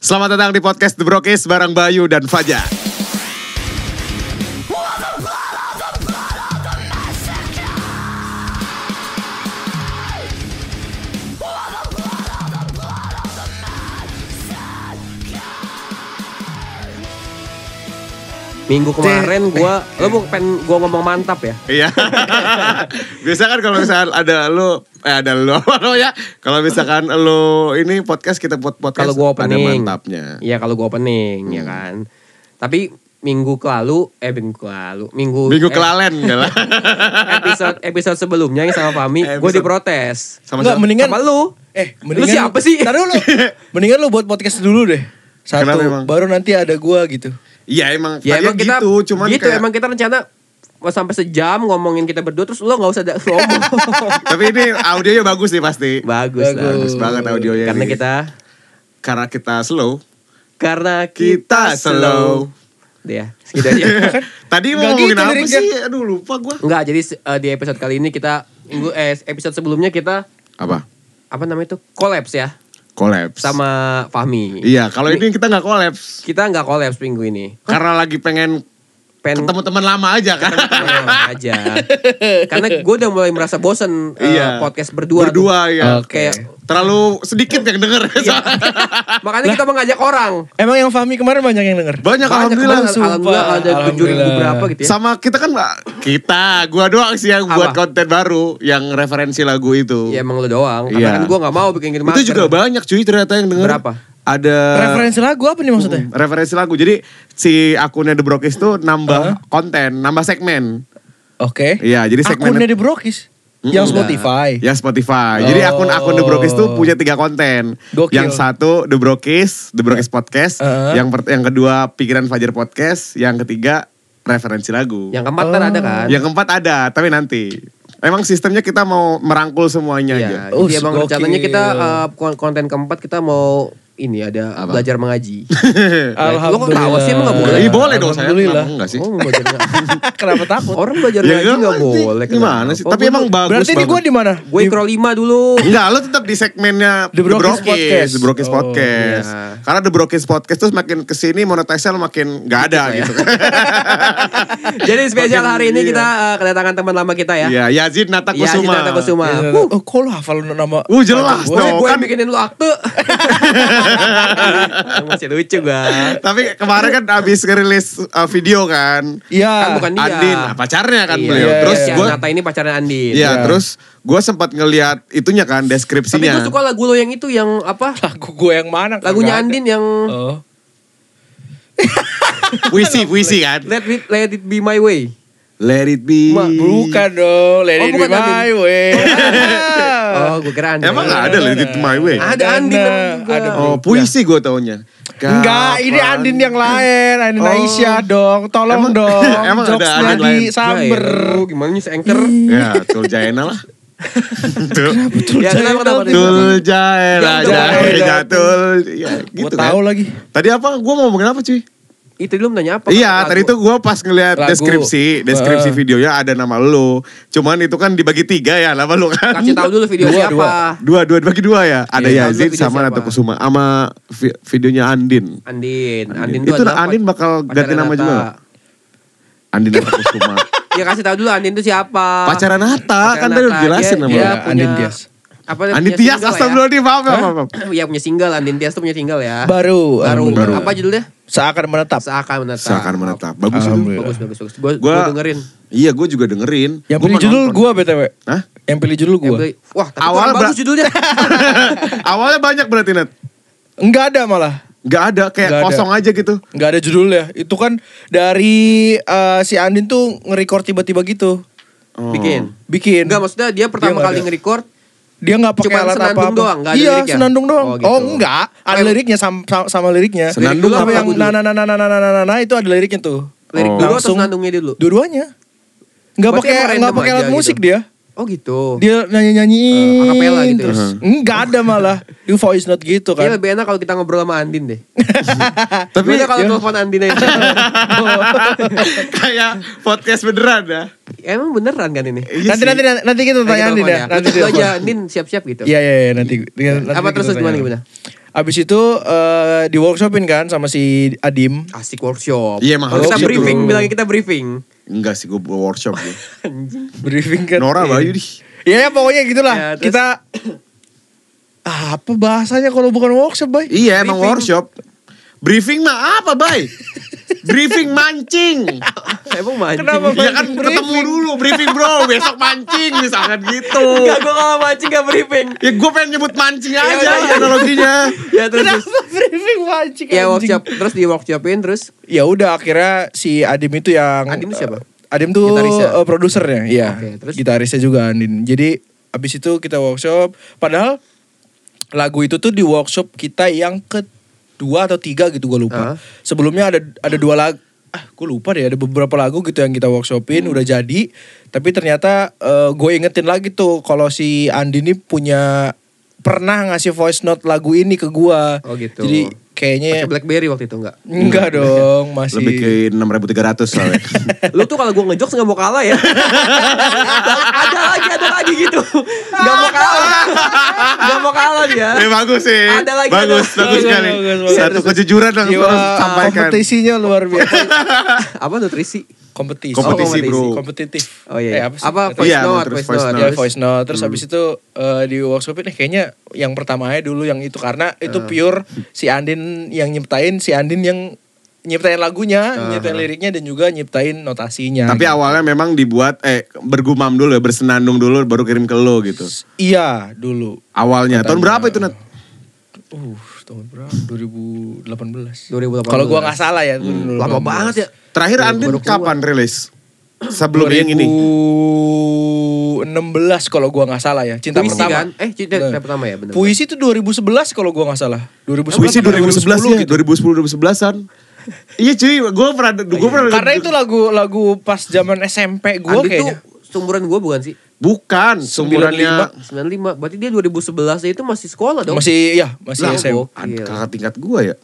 Selamat datang di podcast The Brokis bareng Bayu dan Fajar. Minggu kemarin gua lo mau pengen gua ngomong mantap ya? Iya. Biasa kan kalau misalkan ada lu eh ada lu apa namanya? Kalau misalkan lu ini podcast kita buat podcast Kalau gua ada opening. mantapnya. Iya kalau gua opening ya kan. Tapi minggu ke lalu eh minggu ke lalu minggu Minggu eh, kelalen lah. episode episode sebelumnya yang sama Fami gue diprotes Sama Enggak, siapa? mendingan sama lu. Eh, Lu siapa sih? Ntar dulu. mendingan lu buat podcast dulu deh. Satu, baru nanti ada gua gitu. Iya emang Ya emang kita gitu, cuman gitu kayak, emang kita rencana mau sampai sejam ngomongin kita berdua terus lo nggak usah ada ngomong. tapi ini audionya bagus nih pasti. Bagus, lah. Bagus banget audionya Karena nih. kita Karena kita slow, karena kita slow. Ya, segitu aja. Tadi mau ngomongin gitu apa liriknya. sih? Aduh lupa gua. Enggak, jadi eh, di episode kali ini kita minggu eh episode sebelumnya kita Apa? apa namanya itu? Collapse ya Collapse. sama Fahmi. Iya, kalau ini kita nggak collapse. Kita nggak collapse minggu ini. Karena lagi pengen Pen ketemu teman lama aja kan. aja. Karena gue udah mulai merasa bosen eh, Iya. podcast berdua. tuh. Berdua ya. Oke. Kayak Terlalu sedikit yang denger. makanya kita mengajak orang. Emang yang Fahmi kemarin banyak yang denger. Banyak alhamdulillah. kemarin alhamdulillah ada tujuh ribu Alhamdulillah. berapa gitu ya. Sama kita kan kita, gua doang sih yang buat Apa? konten baru yang referensi lagu itu. Ya emang lu doang. Karena Iya. kan gue nggak mau bikin gitu itu juga banyak cuy ternyata yang denger. Berapa? Ada Referensi lagu apa nih maksudnya? referensi lagu. Jadi si akunnya The Brokis tuh nambah konten, nambah segmen. Oke. Iya, jadi segmen Akunnya di Brokis. Yang Enggak. Spotify. Ya Spotify. Jadi Oh. akun-akun The Brokis tuh punya tiga konten. Gokil. Yang satu The Brokis, The Brokis Podcast. Uh-huh. Yang per- yang kedua Pikiran Fajar Podcast. Yang ketiga referensi lagu. Yang keempat kan ada kan? Yang keempat ada, tapi nanti. Emang sistemnya kita mau merangkul semuanya aja. Iya, Oh, jadi emang gokil. rencananya kita kon- konten keempat kita mau ini ada Apa? belajar mengaji. Alhamdulillah. Lo kok tawa sih emang nggak boleh? Iya boleh dong saya. Alhamdulillah. Enggak sih? Oh, belajar. Kenapa takut? Orang belajar Ya ngaji nanti boleh. Gimana sih? Oh, Tapi emang bagus Berarti di banget. gua di mana? Gue ikro lima dulu. Enggak, lo tetap di segmennya The Brokis Podcast. The Brokis Oh, Podcast. iya. Karena The Brokis Podcast tuh makin ke sini monetisnya makin nggak ada ya. gitu. Jadi spesial hari ini kita eh, kedatangan teman lama kita ya. Iya, Yazid Nata Iya, Kusuma. Nata Kusuma. Iya. Oh, kok lu hafal nama? Uh, jelas dong. Gue kan- bikinin lu akte. Masih lucu gua. Tapi kemarin kan abis ngerilis uh, video kan. Iya. Kan bukan dia. Andin, nah, pacarnya kan Iya, beliau. iya, Terus iya. gue, Nata ini pacarnya Andin. iya, Iya. terus gue sempat ngeliat itunya kan Tapi deskripsinya. gue suka lagu lo yang itu yang apa? Lagu gue yang mana? Lagunya. Andin yang Oh. puisi, puisi kan. Let it, let it be my way. Let it be. Ma, bukan dong, Let Oh, It Be bukan My Andin. Way. Oh, gue kira Andin. Emang nggak ada Let it my way. Ada Andin yang juga. Ada. Oh, puisi gue taunya. Enggak, ini Andin yang lain, Andin Oh. Aisyah dong, tolong Emang- dong. emang ada Jokesnya Andin lain? di samber. Ya, lu gimana nih anchor? Ya, Tul Jaena lah. Tul. Ya, kenapa kenapa? Tul Jaena, Jaena, Jaena. Tul. Ya, Gue gitu tahu kan. lagi. Tadi apa? Gue mau ngomongin apa cuy? Itu lu nanya apa? Iya, Lagu. tadi tuh gue pas ngeliat Lagu. deskripsi, deskripsi Heeh. videonya ada nama lu. Cuman itu kan dibagi tiga ya nama lu kan. Kasih tahu dulu video Dua, siapa. dua. Dua, dua dibagi dua ya. Ada Iya, Yazid sama siapa. Kusuma. Sama vi- videonya Andin. Andin. Andin, Andin. Itu Andin bakal ganti nama Nata. juga? Andin Nata Kusuma. Ya kasih tahu dulu Andin itu siapa. Pacaran Nata Pacaran kan tadi udah jelasin Dia- nama dia lu. Iya, Andin Tias. Apa dia Andin Tias, ya? astagfirullahaladzim, maaf, maaf, maaf. Iya punya single Andin Tias tuh punya single ya. Baru, Baru. baru. Apa judulnya? Seakan menetap. Seakan menetap. Seakan menetap. Bagus itu. Bagus bagus bagus. Gue Gua- dengerin. Iya, gue juga dengerin. Yang Gua pilih judul gue BTW. Hah? Yang pilih judul Yang gue. beli- Wah, tapi Awal kurang bagus judulnya. Awalnya banyak berarti Nat. Enggak ada malah. Gak ada, kayak Nggak ada. kosong aja gitu. Enggak ada judulnya. Itu kan dari eh, si Andin tuh nge-record tiba-tiba gitu. Oh. Bikin. Bikin. Enggak maksudnya dia pertama nggak kali ada. nge-record Dia nggak pakai alat senandung apa-apa. doang, nggak ada iya, liriknya? senandung doang. Oh, Oh, gitu. enggak, ada liriknya sama, sama, sama liriknya. Senandung apa yang na na na na na na na na na itu ada liriknya tuh. lirik Oh. dulu atau Langsung. senandungnya dulu? Dua-duanya. Berarti pakai random pakai alat musik gitu? dia. Oh gitu. Dia nyanyi-nyanyiin. Eh, acapella gitu ya? terus. Enggak ada malah. Dia voice note gitu Kayaknya kan. lebih enak kalau kita ngobrol sama Andin deh. Tapi Gimana kalau ya. telepon Andin aja? kayak podcast beneran ya. Emang beneran kan ini? Iya nanti, nanti nanti kita tanya Andin ya. Nanti dia aja Andin siap-siap gitu. Iya iya iya nanti. nanti Apa terus gimana gimana? Abis itu eh, di workshopin kan sama si Adim. Asik workshop. Iya, emang Oh, kita harus briefing, gitu. bilangnya kita briefing. Enggak sih gue workshop gue. Briefing kan. Nora Iya. Bayu di. Ya, ya pokoknya gitulah. Ya, terus- Kita Ah, apa bahasanya kalau bukan workshop, Bay? Iya emang Briefing. workshop. Briefing mah apa, Bay? briefing mancing. Emang mancing. Kenapa, Bay? Ya kan Briefing. ketemu dulu briefing bro, besok mancing misalkan gitu. Enggak, gue kalau mancing gak briefing. Ya gue pengen nyebut mancing Ya aja udah, ya. analoginya. Ya terus. Kenapa briefing mancing? Ya anjing? workshop, terus di workshopin terus. Ya udah akhirnya si Adim itu yang Adim itu siapa? eh, Adim tuh eh, produsernya, iya. Oke, terus? Gitarisnya juga Andin. Jadi abis itu kita workshop. Padahal lagu itu tuh di workshop kita yang kedua atau tiga gitu gue lupa. Sebelumnya ada ada dua lagu. Ah, gue lupa deh. Ada beberapa lagu gitu yang kita workshopin Hmm. udah jadi. Tapi ternyata gue ingetin lagi tuh kalau si Andi ini punya pernah ngasih voice note lagu ini ke gua. Oh, gitu. Jadi kayaknya Pakai Blackberry waktu itu enggak? enggak dong, masih Lebih ke 6300 soalnya. Lu tuh kalau gue ngejokes gak mau kalah ya. ada lagi, ada lagi gitu. Gak mau kalah. Gak mau kalah dia. Eh bagus sih. Ada lagi, bagus, ada. bagus sekali. Satu kejujuran harus sampaikan. kompetisinya luar biasa. Apa nutrisi? Kompetisi. Kompetisi, kompetisi. bro. Kompetitif. Oh iya. Eh, apa sih? apa voice Iya, note, voice voice note. Ya note. voice note Terus Hmm. habis itu eh, di workshopin eh, kayaknya yang pertama aja dulu yang itu karena itu Ah. pure si Andin yang nyiptain si Andin yang nyiptain lagunya, Ah. nyiptain liriknya dan juga nyiptain notasinya. Tapi gitu. awalnya memang dibuat eh bergumam dulu ya, bersenandung dulu baru kirim ke lo gitu. Iya dulu. Awalnya. Tahun berapa itu Nat? Uh, tahun berapa? 2018. 2018. Kalau gua nggak salah ya. Hmm, Lama banget ya. Terakhir Andin kapan rilis? Sebelum yang ini. 2016 kalau gua nggak salah ya. Cinta Puisi pertama. kan? Eh, cinta cinta pertama ya benar. Puisi itu 2011 kalau gua nggak salah. 2011 Puisi apa 2011 ya, gitu. 2010 2011-an. iya cuy, gue pernah gue pernah Karena itu lagu lagu pas zaman SMP gua Andi kayaknya. tuh seumuran gue bukan sih? bukan seumurannya 95. Berarti dia 2011 itu masih sekolah dong. Masih ya, masih Lah, gokil. Ad- kakak tingkat gue ya.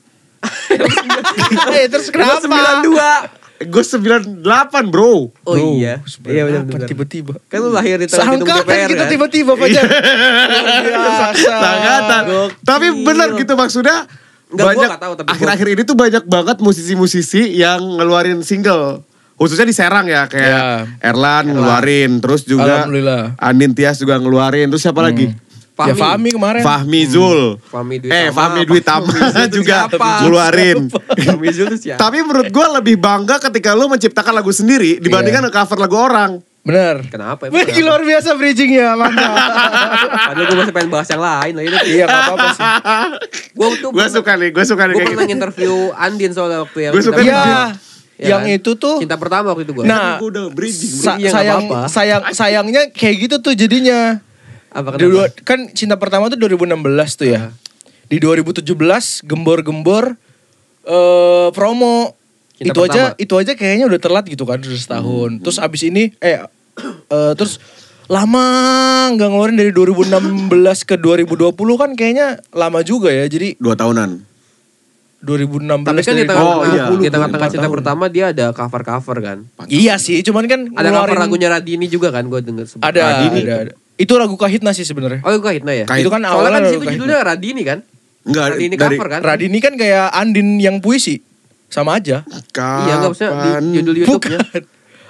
eh, terus kenapa? 92. Gue 98 bro. Oh Bro, iya. Iya benar tiba-tiba. Kan lu lahir di tengah gedung Sangka DPR kita kan? tiba-tiba Fajar. Sangatan. Gokil. Tapi benar gitu maksudnya. Enggak, gua banyak tahu, tapi akhir-akhir ini tuh banyak banget musisi-musisi yang ngeluarin single. Khususnya di Serang ya kayak Ya. Erlan ngeluarin, terus juga Alhamdulillah. Andin Tias juga ngeluarin, terus siapa lagi? Ya Fahmi kemarin. Fahmi Zul. Fahmi Dwi eh. Fahmi Dwi Tama Fahmi juga ngeluarin. Fahmi Zul itu siapa? Tapi menurut gue lebih bangga ketika lu menciptakan lagu sendiri dibandingkan Iya. nge-cover lagu orang. Bener. Kenapa emang? Wih, luar biasa bridgingnya, mantap. Padahal gue masih pengen bahas yang lain lagi. Iya, gak apa-apa sih. Gue tuh Gue suka nih, gue suka nih Gue pernah gitu. interview Andin soalnya waktu yang Gua suka nih. Ya yang kan? itu tuh Cinta pertama waktu itu gue. Nah, Gua udah bridging. sa- nggak sayang apa-apa. sayang sayangnya kayak gitu tuh jadinya. Apa Di kenapa? kan cinta pertama tuh 2016 tuh ya. Di 2017 gembor-gembor eh promo Cinta itu aja pertama. itu aja kayaknya udah telat gitu kan udah setahun. Hmm. Terus abis ini eh eh, terus lama nggak ngeluarin dari 2016 ke 2020 kan kayaknya lama juga ya. Jadi Dua tahunan. 2016 Tapi kan di dari Oh, tengah-tengah iya. di tengah-tengah 24 cinta tahun. pertama dia ada cover-cover kan. Iya sih, cuman kan Ada cover ngeluarin- lagunya Radini juga kan gue denger sebut. Ada, Radini. ada, ada. Itu lagu Kahitna sih sebenarnya. Oh itu Kahitna ya? Kahit- Itu kan Soalnya awalnya kan di lagu situ Kahitna. judulnya Radini kan? Enggak, Radini dari cover kan? Radini kan kayak Andin yang puisi. Sama aja. Iya enggak maksudnya di Kapan? judul YouTube-nya. Bukan.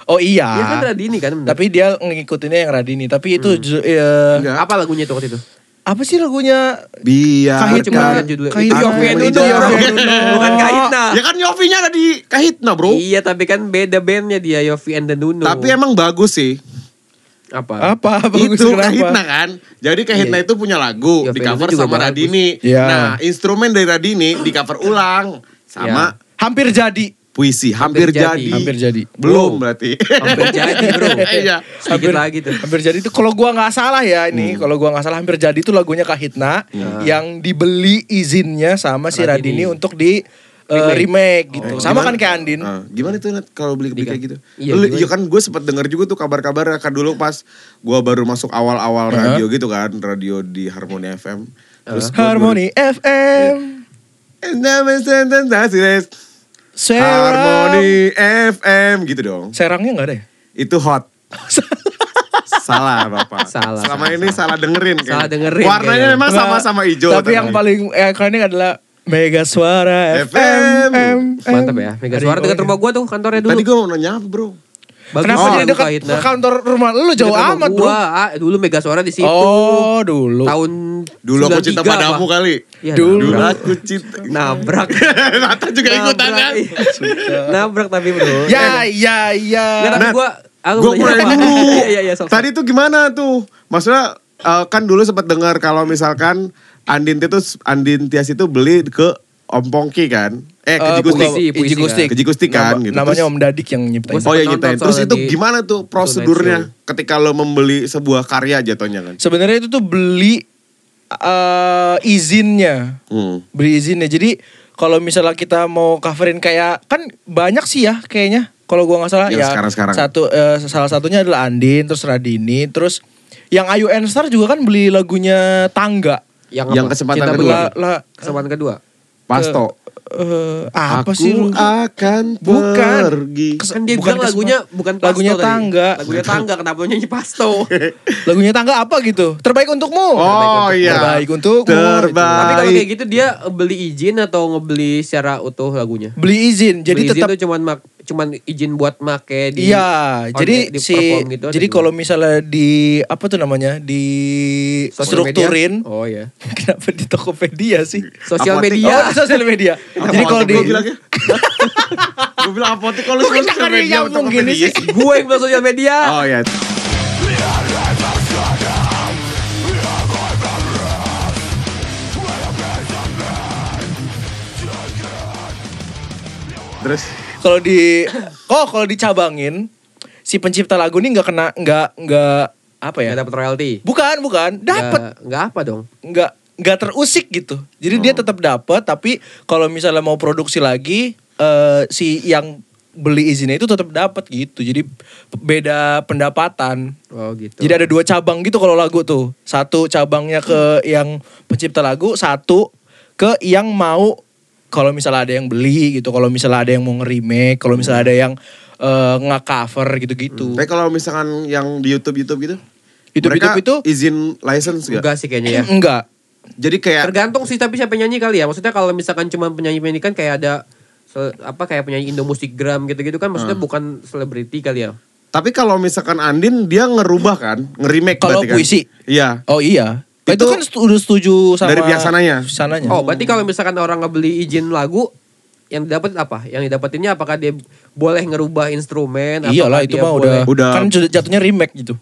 Oh iya. Iya kan Radini kan bener. Tapi dia ngikutinnya yang Radini. Tapi itu eh, Enggak. apa lagunya itu waktu itu? Apa sih lagunya? Biar Kahitna. lihat judulnya. Kahitna. Itu Yofi and Uno. Bukan Kahitna. Ya kan Yofinya ada di Kahitna bro. Iya tapi kan beda bandnya dia Yofi and the Nuno. Tapi emang bagus sih. apa? Apa? Bagus itu kenapa? Kahitna kan. Jadi Kahitna Iya. itu punya lagu Yofi di cover sama bagus. Radini. Iya. Nah, instrumen dari Radini di cover ulang sama Hampir jadi. Puisi. Hampir, Hampir jadi. jadi. Hampir jadi. Belum berarti. Hampir jadi bro. Iya. Sedikit lagi tuh. Hampir jadi itu kalau gua nggak salah ya ini, Hmm. kalau gua nggak salah hampir jadi itu lagunya Kahitna yang dibeli izinnya sama si Radini. Radini untuk di eh, remake, gitu. Sama kan kayak Andin. Ah, gimana tuh Nat kalau beli beli kayak gitu? Iya, Lu- gimana? Iya kan gue sempat denger juga tuh kabar-kabar kan dulu pas gue baru masuk awal-awal radio gitu kan, radio di Harmoni FM. Terus gua Harmoni FM. baru- Serang. Harmoni FM gitu dong. Serangnya nggak ada ya? Itu hot. Salah Bapak. Salah, Selama salah, ini salah dengerin. kayaknya. Salah dengerin Warnanya kayaknya. memang sama-sama hijau. Tapi yang paling ikonik adalah Mega Suara FM. FM. Mantap ya. Mega Suara dekat rumah gua tuh kantornya dulu. Tadi gue mau nanya apa bro? Bagus Kenapa banget dia dekat kantor rumah lu jauh Dekat amat gua. bro? Ah, dulu Mega Suara di situ. Oh dulu. Tahun Dulu aku cinta 93 padamu apa? kali. Iya, Dulu. Dulu aku cinta. Nabrak. Nata juga ikutan Nabrak, kan? iya. Nabrak tapi bro. Ya ya ya. Nggak, tapi gua aku Gue mau mulai dulu. Iya iya iya. Tadi tuh gimana tuh? Maksudnya eh, kan dulu sempat dengar kalau misalkan Andin itu Andin Tias itu beli ke Om Pongki kan? Eh Eh, Jigustik. puisi, puisi Iji Gustik. Ke Jigustik kan Nama- gitu. Namanya Om Dadik yang nyiptain. Oh ya Sempet nyiptain. Terus itu di gimana tuh prosedurnya ketika lo membeli sebuah karya jatuhnya kan? Sebenarnya itu tuh beli eh, izinnya. Hmm. Beli izinnya. Jadi kalau misalnya kita mau coverin kayak kan banyak sih ya kayaknya. Kalau gua nggak salah Yang ya. sekarang-sekarang. Satu eh, salah satunya adalah Andin, terus Radini, terus yang Ayu Enstar juga kan beli lagunya Tangga. Yang, Yang apa? kesempatan Cinta kedua. La, la, Kesempatan kedua. Pasto. eh, apa Aku sih lu? akan Bukan. pergi. Kan dia bukan bilang lagunya bukan Pasto Lagunya tadi. Tangga. Lagunya Tangga kenapa nyanyi Pasto? Lagunya Tangga apa gitu? Terbaik untukmu. Oh iya. Terbaik untukmu. Terbaik. Tapi kalau kayak gitu dia beli izin atau ngebeli secara utuh lagunya? Beli izin. Jadi beli izin tetap tuh cuman mak cuman izin buat make di Iya, jadi di si gitu jadi kalau misalnya di apa tuh namanya di Sosial media? strukturin Oh iya. kenapa di Tokopedia sih? Sosial media. Oh, sosial media. jadi kalau di Gue gue bilang apotek kalau sosial dia media gini media sih? gue yang bilang sosial media. Oh iya. Terus kalau di oh kalau dicabangin si pencipta lagu ini nggak kena nggak nggak apa ya? Gak dapat royalti. Bukan, bukan. Dapat. Nggak- apa dong. nggak nggak terusik gitu. Jadi dia Oh. tetap dapat tapi kalau misalnya mau produksi lagi eh, si yang beli izinnya itu tetap dapat gitu. Jadi beda pendapatan. Oh gitu. Jadi ada dua cabang gitu kalau lagu tuh. Satu cabangnya ke yang pencipta lagu, satu ke yang mau kalau misalnya ada yang beli gitu, kalau misalnya ada yang mau nge-remake, kalau misalnya ada yang eh, nge-cover gitu-gitu. Tapi kalau misalkan yang di YouTube YouTube gitu, YouTube mereka YouTube itu izin license gak? Enggak sih kayaknya ya. enggak. Jadi kayak Tergantung sih tapi siapa yang nyanyi kali ya. Maksudnya kalau misalkan cuma penyanyi-penyanyi kan kayak ada se- apa kayak penyanyi Indo Musikgram gitu-gitu kan maksudnya bukan selebriti kali ya. tapi kalau misalkan Andin dia ngerubah kan, nge-remake Kalau berarti kan? puisi? Iya. Oh iya. Itu Itu, kan udah setuju sama dari pihak sananya? Sananya. Oh, berarti kalau misalkan orang ngebeli izin lagu yang didapat apa? Yang didapetinnya apakah dia boleh ngerubah instrumen? Iyalah itu mah boleh- udah, Udah. kan jatuh- jatuhnya remake gitu.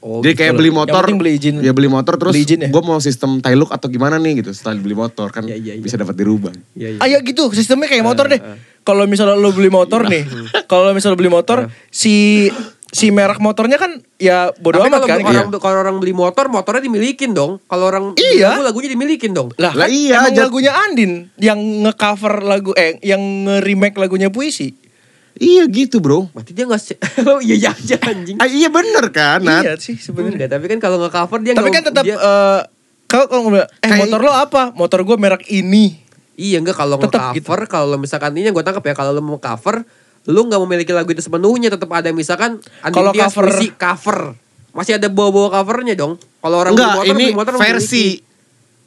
Oh, Jadi gitu. kayak beli Yang motor, penting beli izin. Ya beli motor terus Beli izin ya? gue mau sistem look atau gimana nih gitu. Setelah beli motor kan Iya, iya, iya. bisa dapat dirubah. Iya, iya. Ah ya gitu, sistemnya kayak motor Eh, deh. Kalau misalnya lo beli motor nih, kalau misalnya beli motor, si si merek motornya kan ya bodo Tapi amat kalau kan. orang Iya. kalau orang beli motor, motornya dimilikin dong. Kalau orang beli Iya. lagu, lagunya dimilikin dong. Lah, Lah kan iya, emang jat- lagunya Andin yang nge-cover lagu eh yang nge-remake lagunya puisi. Iya gitu bro. Berarti dia nggak se- Oh iya iya aja anjing. Ah, iya bener kan Nat? Iya sih sebenarnya. Enggak, tapi kan kalau nge-cover dia Tapi nggak- kan tetap dia- eh kalau kalau ngomong, eh Kayak- motor lo apa? Motor gue merek ini. Iya enggak kalau Tetep nge-cover kalau misalkan ini yang gue tangkap ya kalau lu mau cover lu nggak memiliki lagu itu sepenuhnya tetap ada misalkan Andi Kalau cover- puisi cover masih ada bawa-bawa covernya dong kalau orang Enggak, motor ini motor versi. memiliki.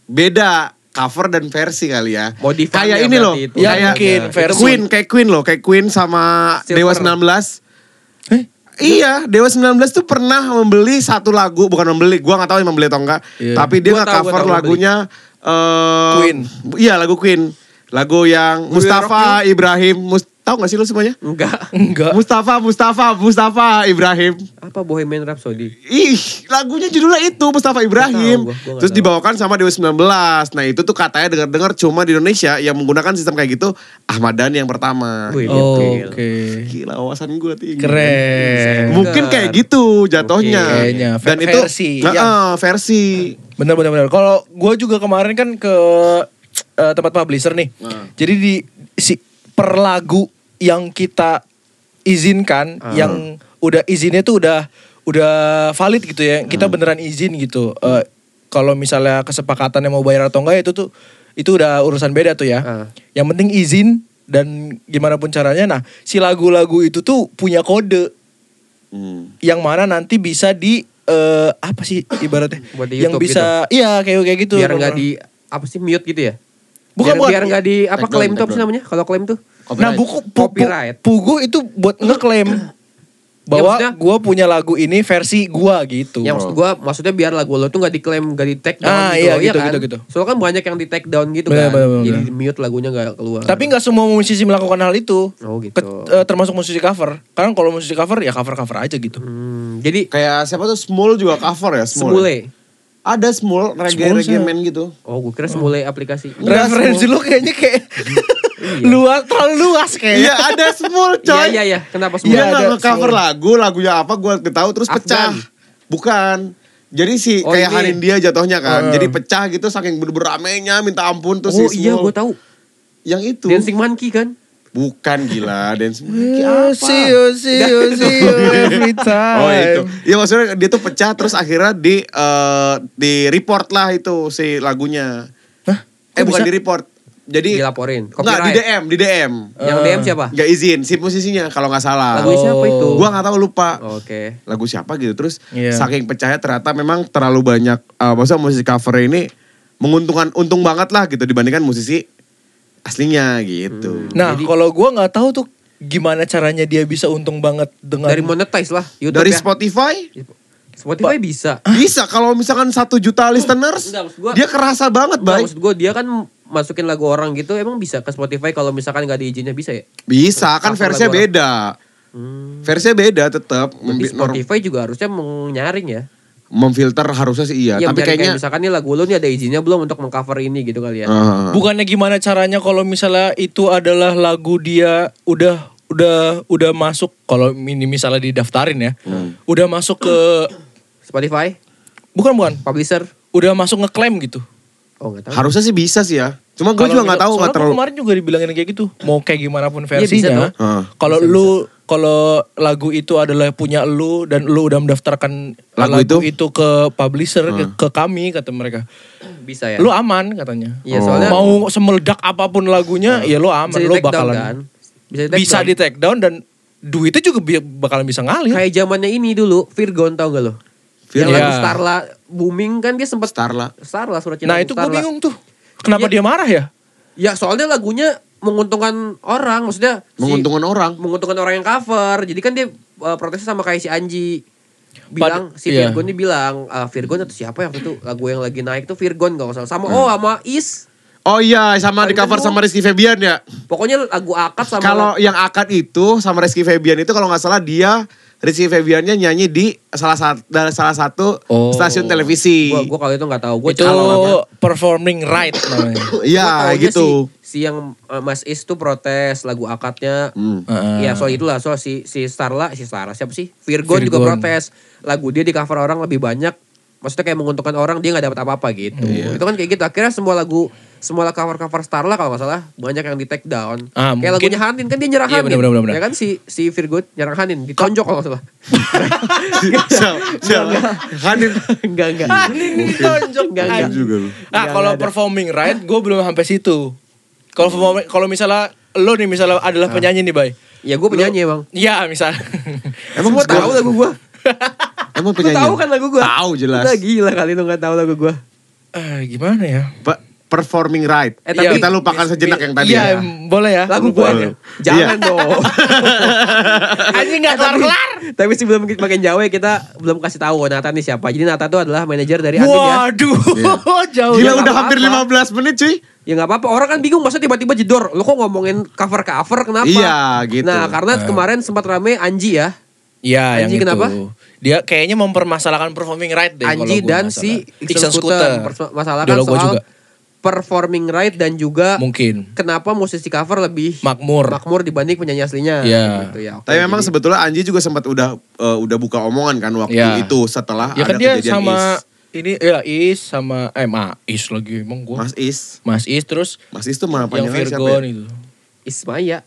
Beda cover dan versi kali ya. Modifannya Kayak ini loh. itu. Ya, kayak mungkin versi. Queen, kayak Queen loh, kayak Queen sama Silver. Dewa 19. Eh? Iya, Dewa 19 tuh pernah membeli satu lagu, bukan membeli, gua nggak tahu yang membeli atau enggak. Iya. Tapi dia nggak cover tahu lagunya eh Queen. Iya, lagu Queen. Lagu yang Mustafa Ibrahim, Mus, tahu gak sih lu semuanya? enggak Enggak. Mustafa, Mustafa, Mustafa Ibrahim. apa Bohemian Rhapsody Ih, lagunya judulnya itu Mustafa Ibrahim. Nggak tahu gua, gua Terus tahu. dibawakan sama Dewa 19. Nah, itu tuh katanya dengar-dengar cuma di Indonesia yang menggunakan sistem kayak gitu Ahmad Dhani yang pertama. Wih, Oh. Oke. Gila wawasan gue tinggi. Keren. Mungkin kayak gitu jatuhnya. Kayaknya, Dan itu versi, Nah, yang- versi. Bener bener bener. Kalau gue juga kemarin kan ke eh, tempat publisher nih. Nah. Jadi di si per lagu yang kita izinkan, Ah. yang udah izinnya tuh udah udah valid gitu ya. Kita beneran izin gitu. Eh, Kalau misalnya kesepakatannya mau bayar atau enggak itu tuh itu udah urusan beda tuh ya. Ah. Yang penting izin dan gimana pun caranya. Nah si lagu-lagu itu tuh punya kode Hmm. yang mana nanti bisa di eh apa sih ibaratnya Buat di yang bisa iya kayak kayak gitu biar nggak di apa sih mute gitu ya? Bukan, biar, bukan. biar nggak di apa Take klaim down, tuh apa sih namanya? Kalau klaim tuh nah buku pu- Copyright. pugu itu buat ngeklaim bahwa maksudnya- gua punya lagu ini versi gua gitu Ya maksud gua maksudnya biar lagu lo tuh nggak diklaim nggak di take down Ah, gitu, iya, loh, gitu, kan? gitu, gitu. Soalnya kan banyak yang di take down gitu Bener, kan. bener, bener, Jadi bener. di mute lagunya nggak keluar. tapi nggak semua musisi melakukan hal itu Oh gitu. Ke- eh, termasuk musisi cover karena kalau musisi cover ya cover cover aja gitu Hmm, jadi Kayak siapa tuh Small juga cover ya Small. semule. Ada Small reggae Small reggae siapa? man gitu. Oh, gue kira semule aplikasi. Enggak, referensi lu kayaknya kayak luas terlalu luas kayaknya Iya ada Small Iya coy. iya iya. Kenapa Dia semule? Iya, nggak ada nge-cover Small. lagu, lagunya apa gue tahu terus pecah. Afgan. Bukan. Jadi si Oh, kayak ini. Hanin dia jatuhnya kan. Uh. Jadi pecah gitu saking bener-bener ramenya minta ampun tuh Oh si iya, Small. gue tahu. Yang itu. Dancing Monkey kan? Bukan gila dance monkey Yeah, apa? See you, see you, see you every time. Oh itu. Iya maksudnya dia tuh pecah terus akhirnya di eh, di report lah itu si lagunya. Hah? Eh Kok bukan bisa? di report. Jadi Dilaporin. Enggak di. DM, di DM. Yang DM siapa? Gak izin si musisinya kalau nggak salah. Lagu siapa itu? Gua nggak tahu lupa. Oke. Lagu siapa gitu terus Iya. saking pecahnya ternyata memang terlalu banyak eh maksudnya musisi cover ini menguntungkan untung banget lah gitu dibandingkan musisi aslinya gitu. Nah, Jadi- kalau gua nggak tahu tuh gimana caranya dia bisa untung banget dengan Dari monetize lah YouTube Dari ya. Spotify Spotify bisa. bisa kalau misalkan satu juta listeners Enggak, maksud gua- dia kerasa banget baik. maksud gue dia kan masukin lagu orang gitu emang bisa ke Spotify kalau misalkan nggak diizinnya bisa ya? Bisa kan versinya orang. beda. Hmm. Versinya beda tetap. Spotify juga harusnya menyaring ya. Memfilter harusnya sih iya, Iya, tapi menyaring kayak kayaknya misalkan nih lagu lo nih ada izinnya belum untuk mengcover ini gitu kali ya. Ah. Bukannya gimana caranya kalau misalnya itu adalah lagu dia udah udah udah masuk kalau ini misalnya didaftarin ya. Hmm. Udah masuk ke Spotify, bukan bukan, publisher. udah masuk ngeklaim gitu. Oh nggak tahu. harusnya sih bisa sih ya. Cuma gue juga nggak misal- tahu nggak soalnya terlalu. kemarin juga dibilangin kayak gitu. Mau kayak gimana pun Iya, bisa versinya. Ah. Kalau lu kalau lagu itu adalah punya lu dan lu udah mendaftarkan Lagu lagu, itu? itu? ke publisher ke, ke kami kata mereka. Bisa ya. Lu aman katanya. Iya Oh. soalnya Mau semeledak apa pun lagunya ya lu aman. Lu down bakalan kan. Bisa di take bisa down. di take down dan duitnya juga bi- bakalan bisa ngalir. Kayak zamannya ini dulu, Virgon tau gak lo? Yang Virgon. lagu Iya. Starla booming kan dia sempat Starla. Starla surat cinta Nah itu gue bingung tuh. Kenapa Iya. dia marah ya? Ya soalnya lagunya menguntungkan orang, maksudnya si- Menguntungkan orang. menguntungkan orang yang cover. Jadi kan dia uh, protesnya sama kayak si Anji. Bilang Pad- si iya. Virgon ini bilang uh, Virgon atau siapa yang waktu itu lagu yang lagi naik tuh Virgon gak salah. Sama oh sama Is. Oh iya sama di cover sama Rizky Febian ya. Pokoknya lagu akad sama Kalau yang akad itu sama Rizky Febian itu kalau nggak salah dia Rizky Febiannya nyanyi di salah satu salah satu Oh. stasiun televisi. gua gua kalau itu nggak tahu. Gua itu performing right namanya. Iya gitu. Si, si yang uh, Mas Is tuh protes lagu akadnya. Hmm. Heeh. Iya soal itulah soal si si Starla si Starla siapa sih Virgon, juga protes lagu dia di cover orang lebih banyak maksudnya kayak menguntungkan orang dia nggak dapat apa-apa gitu Iya. itu kan kayak gitu akhirnya semua lagu semua cover cover Starla kalau nggak salah banyak yang di take down Ah, kayak mungkin- lagunya Hanin kan dia nyerang Iya, Hanin benar, benar, benar. ya kan si si Virgon nyerang Hanin ditonjok kalau nggak salah? Hanin. enggak enggak Ditonjok Enggak, enggak. juga lu. Ah kalau performing right gue belum sampai situ. Kalau performing- kalau misalnya lo nih misalnya adalah penyanyi nih bay. ya gue penyanyi emang Iya misal. Emang semua tahu lagu gue Emang lu penyanyi. tahu kan lagu gue Tahu jelas. Udah gila kali lu nggak tahu lagu gue Eh, gimana ya? Pa- performing right. Eh, tapi- kita lupakan sejenak yang tadi Iya ya. boleh ya. lagu gue jangan Iya. dong Anjing nggak kelar kelar. Tapi sebelum makin jauh ya kita belum kasih tahu Nata nih siapa. Jadi Nata tuh adalah manajer dari Andin ya. Waduh jauh. Gila Ya, udah hampir apa-apa. 15 menit cuy. Ya nggak apa-apa. Orang kan bingung masa tiba-tiba jedor. Lo kok ngomongin cover-cover kenapa? Iya, gitu. Nah karena kemarin sempat rame Anji ya. Iya yang Anji itu. kenapa? Dia kayaknya mempermasalahkan performing right deh. Anji dan si. Iksan Scooter. Masalahkan Dia logo soal juga. Performing right dan juga Mungkin. kenapa musisi cover lebih Makmur. makmur dibanding penyanyi aslinya. Iya. Gitu ya. Oke, Tapi memang jadi- sebetulnya Anji juga sempat udah eh, udah buka omongan kan waktu Iya. itu setelah Ya ada kan dia kejadian sama Is. ini ya Is sama eh Ma Is lagi emang gua. Mas Is. Mas Is terus Mas Is tuh mah yang panjangnya siapa Virgon ya? itu. Ismaya.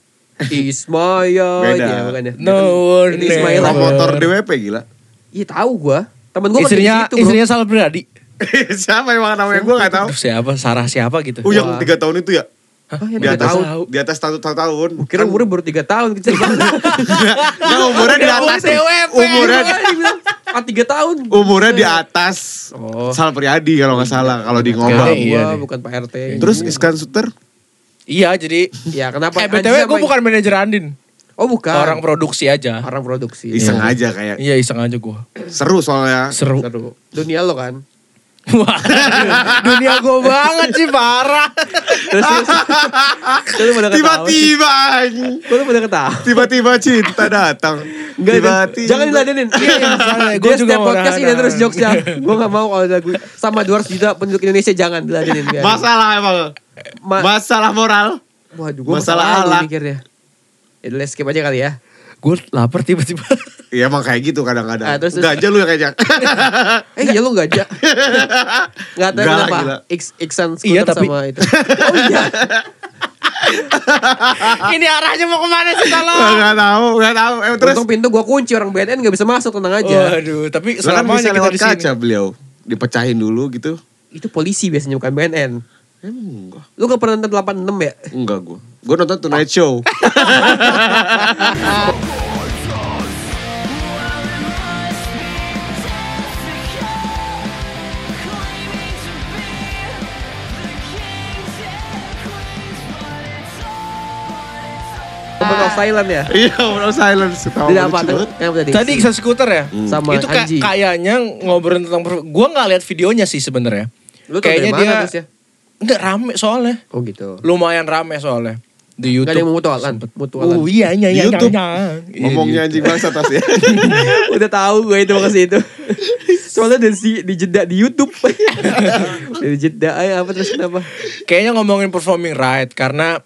Ismaya. Beda. Iya, bukan ya. No one Ini Ismail. Promotor DWP gila. Iya tahu gua. Temen gua Istrinya situ, bro. istrinya Sal Priyadi. siapa emang namanya gue gak tahu. Siapa Sarah siapa gitu. Oh yang tiga tahun itu ya? Hah, yang Di tiga atas, tahun. di atas satu tahun. Kira umurnya baru 3 tahun kecil banget. Nah, umurnya di atas. Umurnya Iya, empat tiga tahun. Umurnya di atas Oh. Sal Priadi kalau nggak salah kalau di ngomong. Iya nih. bukan Pak RT. Terus Iskan Suter Iya jadi ya kenapa? Eh BTW gue bukan manajer Andin Oh bukan. Orang produksi aja orang produksi. iseng aja kayak Iya iseng aja gue seru soalnya. Seru Seru. Dunia lo kan. Wah, Dunia gue banget sih parah Terus. Tiba-tiba. Gue pada ketawa. Tiba-tiba cinta datang. Enggak, Tiba-tiba. jangan diladenin. Iya, iya, gua juga podcast ini terus jokesnya. Gue gak mau kalau lagu sama 200 juta penduduk Indonesia jangan diladenin. biarin. Masalah emang. Ma- Masalah moral. Waduh, gue masalah masalah alak. mikirnya. Ya udah skip aja kali ya. Gue lapar tiba-tiba Iya emang kayak gitu kadang-kadang. Ah, terus- terus. Gajah lu yang kayaknya. Eh iya lu gak aja. Gak tahu kenapa. gila. X, Xan Iya, tapi- sama itu. Oh iya. Ini arahnya mau ke mana sih tolong Gak tahu, gak tahu. Eh, terus Untung pintu gue kunci orang BNN gak bisa masuk tenang aja. Waduh tapi Lah kan selamanya bisa kita lewat kaca beliau. Dipecahin dulu gitu. Itu polisi biasanya bukan BNN. Emang enggak. Lu gak pernah nonton 86 ya? Enggak gue. Gue nonton Tonight Show. Moment of silent ya? Iya, Moment of Silence. Tidak apa tadi? Tadi Iksan Scooter ya Sama Itu ka- Anji. kayaknya ngobrolin tentang Gue gak lihat videonya sih sebenarnya Lu tau dari Kayaknya mana dia terus ya? Enggak rame soalnya Oh gitu. Lumayan rame soalnya Di Gak ada yang Youtube mutualan? Mutualan. Oh iya iya iya YouTube. iya, iya. Ngomongnya anjing bangsa tas ya. Udah tahu gue itu makasih itu. Soalnya dari si di jeda di YouTube. dari jeda ay, apa terus kenapa? Kayaknya ngomongin performing right karena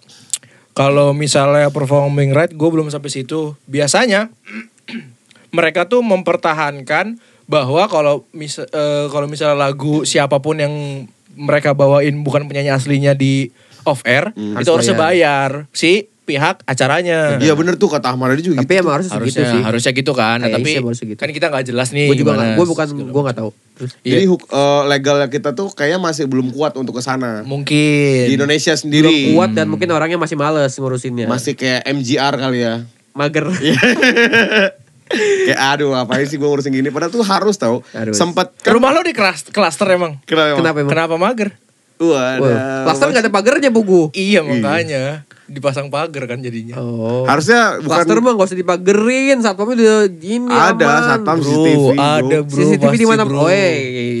kalau misalnya performing right gue belum sampai situ. Biasanya mereka tuh mempertahankan bahwa kalau mis eh, kalau misalnya lagu siapa pun yang mereka bawain bukan penyanyi aslinya di off air itu Harus harus bayar. si pihak acaranya. Iya bener tuh kata Ahmad juga Tapi gitu. emang harusnya segitu harusnya sih. harusnya gitu kan. Nah, tapi segitu. kan kita nggak jelas nih. Gue juga gak, gue bukan, gue gak tahu. Terus, Jadi huk- eh, legalnya kita tuh kayaknya masih belum kuat untuk ke sana. mungkin Di Indonesia belum sendiri. kuat dan mungkin orangnya masih males ngurusinnya. Masih kayak MGR kali ya. mager. kayak aduh ngapain sih gue ngurusin gini. Padahal tuh harus tau. Sempet kan. Rumah lo di kelas klaster emang. Kenapa? Kenapa emang? Kenapa mager? Waduh. Wah, Plaster gak ada pagernya buku. Iya makanya dipasang pagar kan jadinya. Oh. Harusnya bukan Plaster mah gak usah dipagerin. Satpamnya udah gini ada aman. satpam Bro, CCTV. bro. ada bro. CCTV di mana? bro. Oh eh,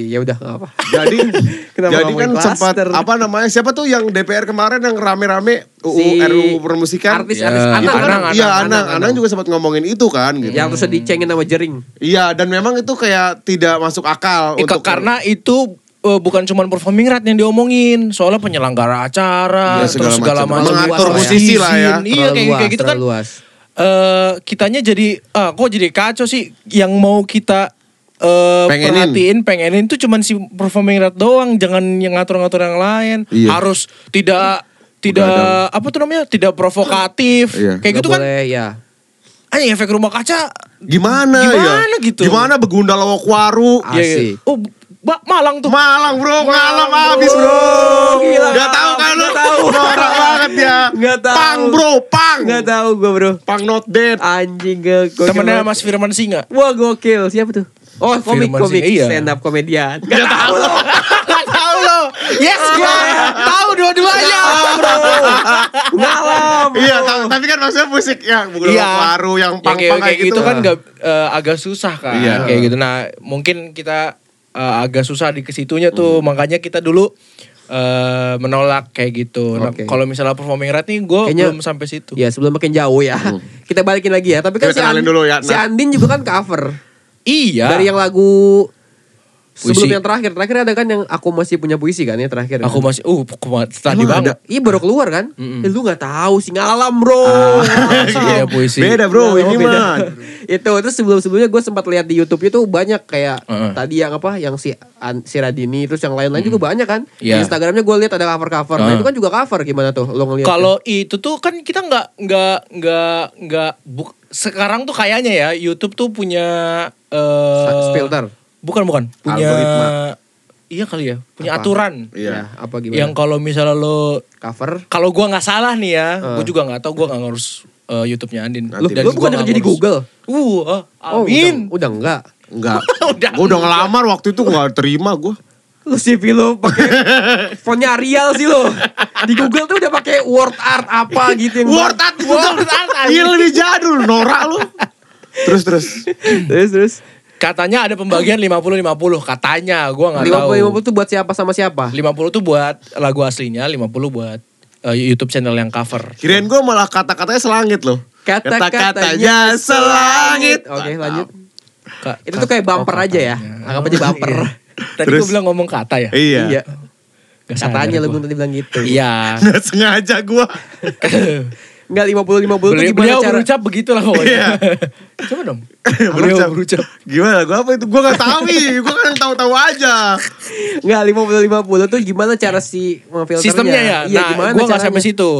ya udah gak apa. Jadi Kenapa jadi kan sempat apa namanya siapa tuh yang DPR kemarin yang rame-rame UU Si RUU permusikan. Artis Ya, artis Anang, Anang, Itu kan- Anang, Iya Anang, Anang, Anang juga sempat ngomongin itu kan gitu. Yang terus dicengin sama jering. Iya dan memang itu kayak tidak masuk akal Eh, untuk karena itu eh, bukan cuma performing rate yang diomongin, soalnya penyelenggara acara, Ya, segala terus segala macam. macam. Mengatur Terus musisi lah ya. Iya Terlalu kayak, luas, kayak gitu kan. luas. eh kitanya jadi ah kok jadi kacau sih yang mau kita eh Pengenin. perhatiin pengenin tuh cuman si performing rate doang jangan yang ngatur-ngatur yang lain Iya. harus tidak tidak Begadang. apa tuh namanya tidak provokatif Iya. kayak Nggak gitu kan boleh, ya. anjing efek rumah kaca gimana, ya? Gimana gitu? Gimana begunda lawakwaru? Ah. Asik. oh Ba- Malang tuh Malang bro, ngalam bro. abis bro. Gila. Gak tahu kan lu? Nggak tahu. Norak banget ya. Nggak tahu. Pang bro, pang. Gak tahu gue bro. Pang not dead. Anjing gue. temennya Mas Firman Singa Wah gokil. Siapa tuh? Oh komik Firman komik Sing- iya. stand up komedian. Gak tahu lo. Gak tahu lo yes gue tahu dua-duanya bro Ngalam. Iya, ta- tapi kan maksudnya musik yang bukan Iya. waru yang Ya, pang kayak, kayak gitu, kan Nah. nggak eh, agak susah kan Iya. kayak gitu nah mungkin kita eh, agak susah di ke situnya tuh makanya kita dulu eh, menolak kayak gitu nah, Oke. kalau misalnya performing rate nih gue belum sampai situ Ya sebelum makin jauh ya. Kita balikin lagi ya. Tapi kan Kita si, kenalin An- dulu ya, si nah. Andin juga kan cover. iya Dari yang lagu sebelum Puisi. yang terakhir. Terakhir ada kan yang aku masih punya puisi kan ya terakhir. aku masih uh tadi banget Iya baru keluar kan? Mm-mm. Eh, lu gak tahu sih ngalam bro. iya puisi Beda bro, Oh, ini beda. mah. itu terus sebelum sebelumnya gue sempat lihat di YouTube itu banyak kayak Heeh. tadi yang apa yang si An- si Radini terus yang lain-lain juga banyak kan. Di Iya. Instagramnya gue lihat ada cover-cover. Nah Heeh. itu kan juga cover gimana tuh lo ngeliat? Kalau itu tuh kan kita nggak nggak nggak nggak sekarang tuh kayaknya ya YouTube tuh punya eh filter. Bukan bukan punya Algoritma. iya kali ya punya Apa? aturan Iya. Ya, apa gimana? yang kalau misalnya lo cover. kalau gua nggak salah nih ya Eh. gua juga nggak tahu gua nggak ngurus eh, YouTube-nya Andin Nanti Lu, Dan lu gua bukan kerja di. Google? uh ah, Oh, amin udah, udah enggak. Enggak. Udah gue udah ngelamar waktu itu gak terima gue. Lu CV lu pakai fontnya Arial sih lo. Di Google tuh udah pakai word art apa gitu yang Word art, word art. Iya lebih jadul, norak lu. Terus terus. Terus terus. Katanya ada pembagian 50-50 katanya, gua nggak tahu. 50 50 tuh buat siapa sama siapa? 50 tuh buat lagu aslinya, 50 buat eh, YouTube channel yang cover. Kirain gue malah kata-katanya selangit loh. Kata-katanya selangit. Oke, lanjut. Ka- Itu tuh kayak bumper aja ya. Anggap aja bumper. Tadi Terus? gue bilang ngomong kata ya. Iya. Iya. Gak Katanya lu tadi bilang gitu. Iya. Gak sengaja gue. Enggak 50 50 tuh Beliau, gimana beliau cara berucap begitulah pokoknya. Iya. Coba dong. Beliau berucap. berucap. Gimana? Gue apa itu? Gue gak tahu nih. Gue kan tahu-tahu aja. Enggak 50 50 tuh gimana cara si memfilternya? Sistemnya ya. Iya, nah, gimana gue gak caranya? sampai situ.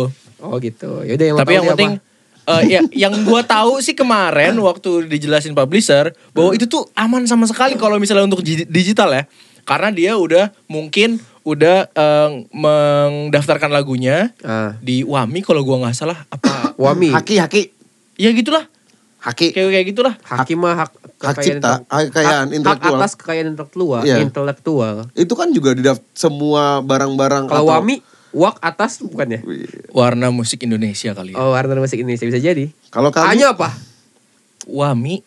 Oh gitu. Yaudah yang Tapi yang penting apa? eh, ya, yang gue tahu sih kemarin waktu dijelasin publisher bahwa itu tuh aman sama sekali kalau misalnya untuk gi- digital ya, karena dia udah mungkin udah eh, mendaftarkan lagunya Ah, di Wami kalau gua nggak salah apa Wami. Haki, haki. ya gitulah Haki. kayak kayak gitulah Hakim mah hak Hak kekayaan cipta, kekayaan hak- intelektual. Hak atas kekayaan intelektual, Iya. intelektual. Itu kan juga di semua barang-barang Kalau atau- Wami wak atas bukan ya? warna musik Indonesia kali ya. Oh, warna musik Indonesia bisa jadi. Kalau kami A-nya apa? Wami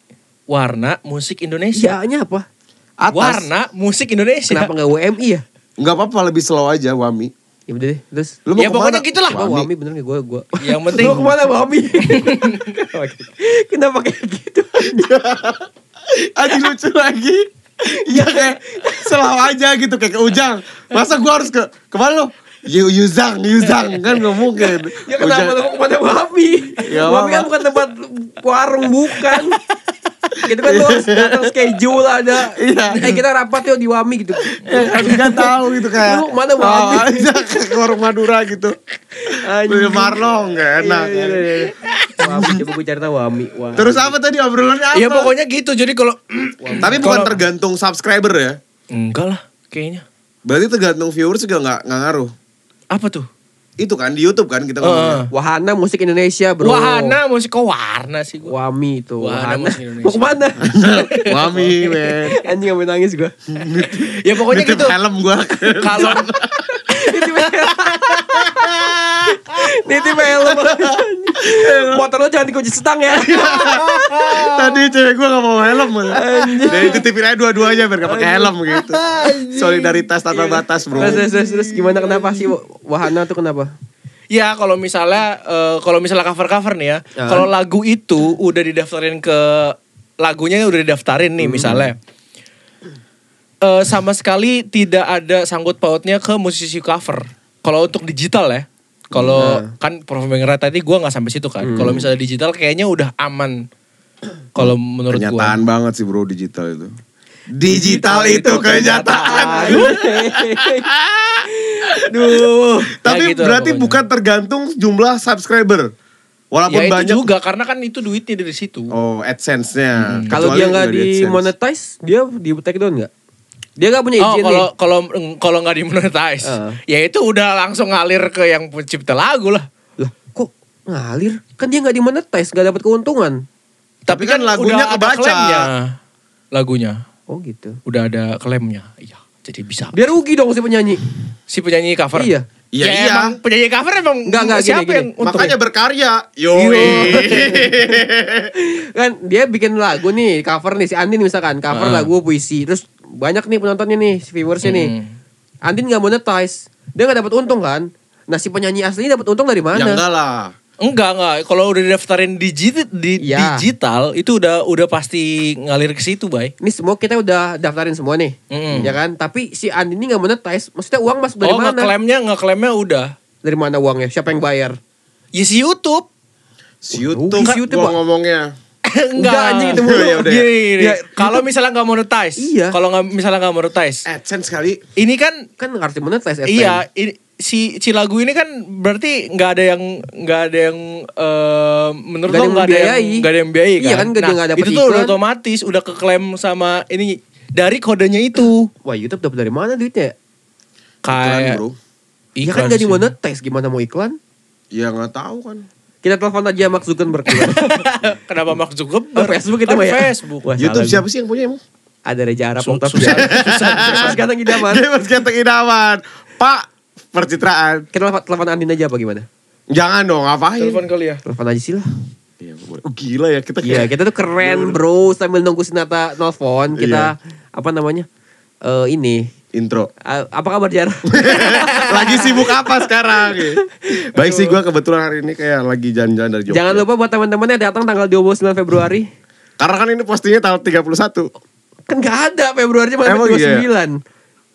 warna musik Indonesia A-nya apa? atas warna musik Indonesia Kenapa enggak WMI ya? Nggak apa-apa lebih slow aja Wami. Ya udah deh, terus Lu Ya, pokoknya gitulah. Oh, Wami. Wami bener gak gue gue. yang penting Lu ke mana Wami? Kenapa kayak gitu? Aji lucu lagi. Iya kayak selalu aja gitu kayak ke Ujang. Masa gua harus ke ke mana lo? Yu Yuzang, Yuzang kan nggak mungkin. Ya kenapa lu mau ke mana Wami? Ya, Wami kan bukan tempat warung bukan. Gitu kan lu harus datang schedule ada. Iya. Eh kita rapat yuk di Wami gitu. Kan nggak tahu gitu kayak. Lu Selalu Wami? aja ke warung Madura gitu. Beli Marlong nggak enak. Iya, iya, iya. Wami coba gue cari tahu Wami. Wami. Terus apa tadi obrolannya apa? ya pokoknya gitu jadi kalau Tapi bukan tergantung subscriber ya. enggak lah kayaknya Berarti tergantung viewers juga nggak nggak ngaruh. apa tuh Itu kan di YouTube kan kita ngomongnya. Wahana musik Indonesia bro. Wahana musik kok warna sih gua. Wami itu. Wahana Wahana. musik Indonesia. Mau ke mana? Wami men. Anjing gak mau nangis gue. ya pokoknya Nitip gitu. helm gua. Kalau Nitip helm. Motor lo jangan dikunci setang ya. Tadi cewek gue gak mau helm Jadi titipin aja dua-duanya biar gak pakai helm gitu Solidaritas tanpa batas bro Terus, terus, terus, gimana kenapa sih Wahana tuh kenapa? ya kalau misalnya eh, kalau misalnya cover-cover nih ya, Ya. kalau lagu itu udah didaftarin ke lagunya udah didaftarin nih misalnya. Eh, sama sekali tidak ada sangkut pautnya ke musisi cover. Kalau untuk digital ya. Kalau Nah. kan performing rate tadi gua nggak sampai situ kan. Kalau misalnya digital kayaknya udah aman. Kalau menurut gua. Kenyataan banget sih bro digital itu Digital itu kenyataan Duh. Tapi gitu lah berarti pokoknya. bukan tergantung jumlah subscriber Walaupun Ya itu banyak juga karena kan itu duitnya dari situ. Oh AdSense-nya Kalau Kecuali dia nggak di monetize, dia di take down nggak? Dia nggak punya Oh izin kalau nih. kalau kalau nggak dimonetize, Heeh. ya itu udah langsung ngalir ke yang pencipta lagu lah. Lah, kok ngalir? Kan dia nggak di monetize, nggak dapat keuntungan. Tapi kan lagunya udah ada kebaca. klaimnya. Lagunya Oh gitu. udah ada klaimnya. Iya, jadi bisa. Dia rugi dong si penyanyi. Si penyanyi cover. Iya. Iya, Ya, iya. Emang penyanyi cover emang Enggak, enggak, siapa gini, yang gini. untung? Makanya berkarya Yo kan dia bikin lagu nih, cover nih si Andin misalkan, cover Heeh. lagu puisi. Terus banyak nih penontonnya nih, si viewersnya nih. Hmm. Andin nggak monetize, dia nggak dapat untung kan? Nah si penyanyi aslinya dapat untung dari mana? Ya enggak lah Enggak, enggak. Kalau udah daftarin digit, di, Iya. digital itu udah udah pasti ngalir ke situ, Bay. Ini semua kita udah daftarin semua nih, Mm-mm. ya kan? Tapi si Andin ini nggak monetize, maksudnya uang masuk dari oh, mana? ngeklaimnya ngeklaimnya udah. Dari mana uangnya? Siapa yang bayar? Ya si YouTube. Si YouTube, Rugi si YouTube, gua ngomongnya Enggak Udah, anjing itu mulu. Ya udah. Gini, gini. Ya, kalau misalnya nggak monetize, Iya. kalau nggak misalnya nggak monetize, AdSense kali ini kan Kan harus monetize FM. iya ini, si si lagu ini kan berarti nggak ada yang nggak ada yang eh, menurut Nggak lo ada yang nggak ada yang nggak ada yang biayai kan? Iya kan, nggak- dia nggak dapet itu tuh udah iklan. otomatis udah keklaim sama ini dari kodenya itu Wah YouTube dapat dari mana duitnya? Iklan kayak bro Ya kan iklan gak dimonetize, gimana mau iklan? Ya nggak tahu kan Kita telepon aja Mark Zuckerberg. Kenapa Mark Oh, Zuckerberg? Facebook itu Kan mah ya? Facebook. Wah, YouTube siapa sih yang punya emang? Ada Reja Arab Su- tapi susah, susah. Mas ganteng idaman. Dia mas ganteng idaman. Pak, percitraan. Kita telepon, telepon Andin aja apa gimana? Jangan dong, ngapain? Telepon kali ya. Telepon aja sih lah. Iya, boleh. Oh, gila ya kita Iya, kita tuh keren bro. Sambil nunggu Sinata nelfon, kita apa namanya? Eh ini. intro. Eh, apa kabar Jar? lagi sibuk apa sekarang? Baik sih gue kebetulan hari ini kayak lagi jalan-jalan dari Jogja. Jangan lupa buat teman-temannya datang tanggal 29 Februari. Karena kan ini postingnya tanggal 31. Kan gak ada Februari cuma Emang sampai iya?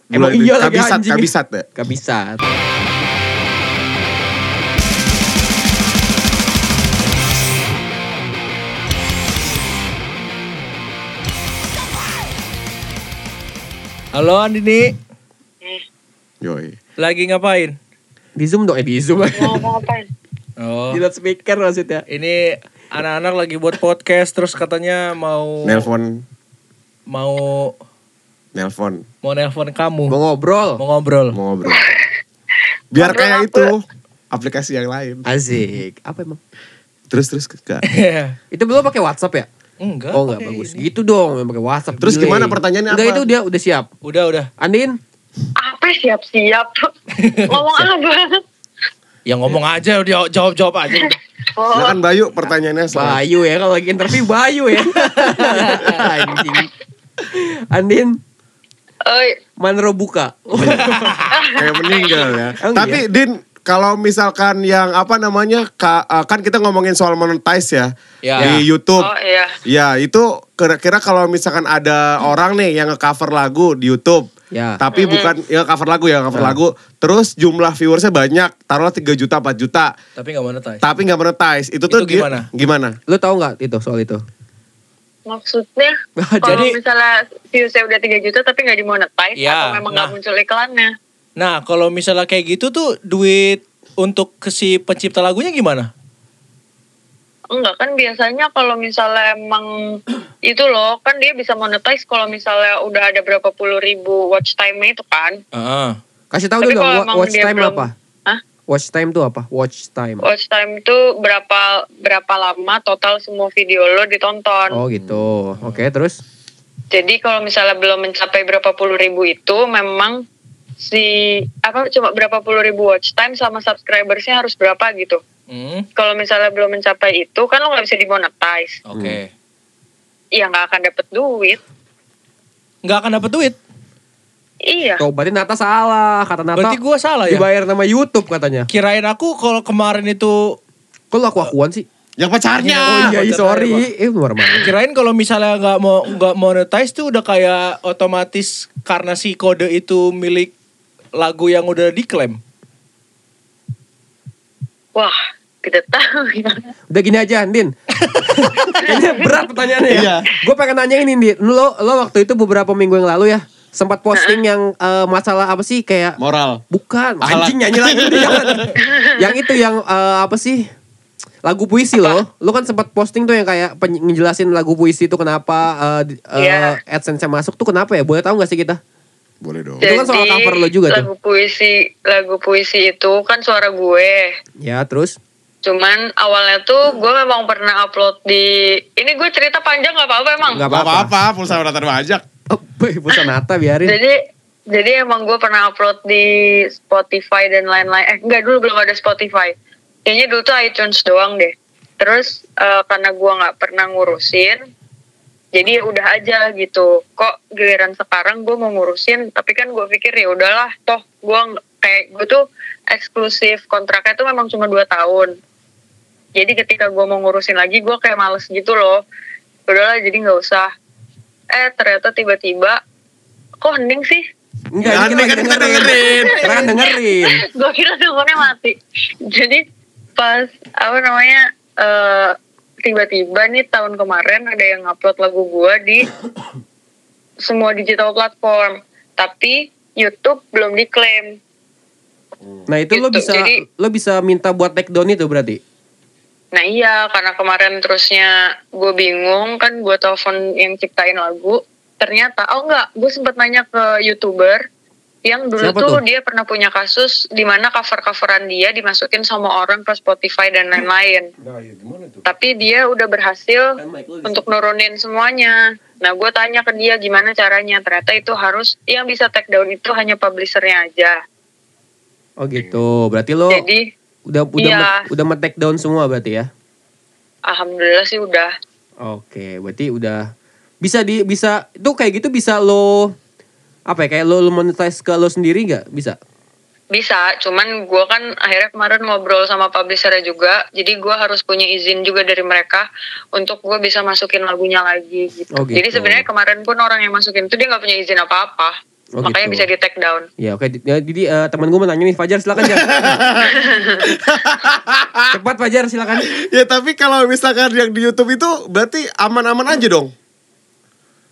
29. Emang iya lagi kabisat, anjing. kabisat ya. Kabisat. Halo Andini, Yoi. lagi ngapain? Di Zoom dong, eh di Zoom. Mau mau ngapain? Oh, di loudspeaker maksudnya. ini anak-anak lagi buat podcast terus katanya mau Nelpon, mau nelpon, mau nelpon kamu, Mau ngobrol. mau ngobrol. mau ngobrol. Biar Ngobrol kayak apa? itu aplikasi yang lain. Asik. Apa emang? Terus terus enggak. Itu belum pakai WhatsApp ya? Enggak. oh enggak bagus. ini. Gitu dong, yang pakai WhatsApp. Terus delay. gimana pertanyaannya Udah apa? itu dia udah siap. Udah udah. Andin, Apa siap-siap? Ngomong apa? Ya ngomong aja, dia jawab jawab aja. Oh, Nah kan Bayu pertanyaannya soal Bayu ya kalau lagi interview Bayu ya. Anjing. Andin, oi, Manro buka. kayak meninggal ya. Emang Tapi Din kalau misalkan yang apa namanya uh, kan kita ngomongin soal monetize ya, Ya. di YouTube. oh iya. Ya itu kira-kira kalau misalkan ada orang nih yang nge-cover lagu di YouTube. Ya. Tapi bukan ya cover lagu ya cover Ya. lagu. Terus jumlah viewersnya banyak, taruhlah 3 juta 4 juta. Tapi nggak monetize. Tapi nggak monetize. Itu tuh Itu dia- gimana? Gimana? Lu tahu nggak itu soal itu? Maksudnya kalau Jadi- misalnya viewsnya udah 3 juta tapi nggak dimonetize Iya, atau memang nggak nah. muncul iklannya? Nah, kalau misalnya kayak gitu tuh duit untuk ke si pencipta lagunya gimana? Enggak kan biasanya kalau misalnya emang itu loh kan dia bisa monetize kalau misalnya udah ada berapa puluh ribu watch time itu kan. Heeh. Kasih tahu dulu kalau dong, watch time belum- apa? Watch time tuh apa? Watch time. Watch time tuh berapa berapa lama total semua video lo ditonton. Oh gitu. Oke, terus? Jadi kalau misalnya belum mencapai berapa puluh ribu itu memang si apa cuma berapa puluh ribu watch time sama subscribersnya harus berapa gitu. Hmm, Kalau misalnya belum mencapai itu kan lo nggak bisa dimonetize. Oke. Iya nggak akan dapet duit. Nggak akan dapat duit. Iya. Tuh, berarti Nata salah. Kata Nata Berarti gua salah ya. dibayar nama YouTube katanya. Kirain aku kalau kemarin itu Kok lu aku-akuan sih? Yang pacarnya. oh iya, iya, pacar sorry. Eh, luar mana? kirain kalau misalnya nggak mau nggak monetize tuh udah kayak otomatis karena si kode itu milik lagu yang udah diklaim. Wah tidak tahu ya. Udah gini aja, Andin. Kayaknya berat pertanyaannya ya. Iya. Gue pengen nanya ini, Din. Lo, lo waktu itu beberapa minggu yang lalu ya, sempat posting yang eh, masalah apa sih kayak Moral. bukan Akhlak. anjing nyanyi lagi yang itu yang eh, apa sih lagu puisi lo lo kan sempat posting tuh yang kayak ngejelasin lagu puisi itu kenapa eh, di- eh, Iya. adsense masuk tuh kenapa ya boleh tahu gak sih kita Boleh dong. Itu kan soal cover lo juga tuh. lagu puisi lagu puisi itu kan suara gue. ya terus Cuman awalnya tuh gue memang pernah upload di ini gue cerita panjang nggak apa-apa emang. nggak Gak apa-apa pulsa data pajak. Oh, pulsa nata biarin Jadi jadi emang gue pernah upload di Spotify dan lain-lain. Eh enggak dulu belum ada Spotify. Kayaknya dulu tuh iTunes doang deh. Terus eh, karena gue nggak pernah ngurusin, jadi ya udah aja gitu. Kok giliran sekarang gue mau ngurusin, tapi kan gue pikir ya udahlah. Toh gue kayak gue tuh eksklusif kontraknya tuh memang cuma dua tahun. Jadi ketika gue mau ngurusin lagi, gue kayak males gitu loh. Udahlah jadi nggak usah. Eh ternyata tiba-tiba, kok hening sih? enggak Ya, ini kan kita dengerin. kita kan dengerin. Gue kira teleponnya mati. Jadi pas apa namanya eh, tiba-tiba nih tahun kemarin ada yang upload lagu gue di semua digital platform. Tapi YouTube belum diklaim. Nah itu lo Gitu, bisa jadi- lo bisa minta buat take down itu berarti nah iya karena kemarin terusnya gue bingung kan gue telepon yang ciptain lagu ternyata oh enggak gue sempat nanya ke youtuber Yang dulu Siapa tuh, tuh? dia pernah punya kasus di mana cover-coveran dia dimasukin sama orang ke Spotify dan lain-lain. Nah, ya? Tapi dia udah berhasil Kan untuk nurunin semuanya. Nah, gue tanya ke dia gimana caranya. Ternyata itu harus yang bisa take down itu hanya publishernya aja. Oh gitu. Berarti lo Jadi, udah udah iya. me- udah take down semua berarti ya? alhamdulillah sih udah. Oke, berarti udah bisa di bisa itu kayak gitu bisa lo apa ya kayak lo, lo monetize ke lo sendiri nggak bisa? Bisa, cuman gue kan akhirnya kemarin ngobrol sama publishernya juga, jadi gue harus punya izin juga dari mereka untuk gue bisa masukin lagunya lagi gitu. Oh, gitu. Jadi sebenarnya kemarin pun orang yang masukin itu dia nggak punya izin apa-apa, Oh, makanya gitu. bisa di take down. Ya oke, Ya, jadi eh, teman gue mau nanya nih Fajar silakan Jar. Cepat Fajar silakan. Ya tapi kalau misalkan yang di YouTube itu berarti aman-aman aja dong.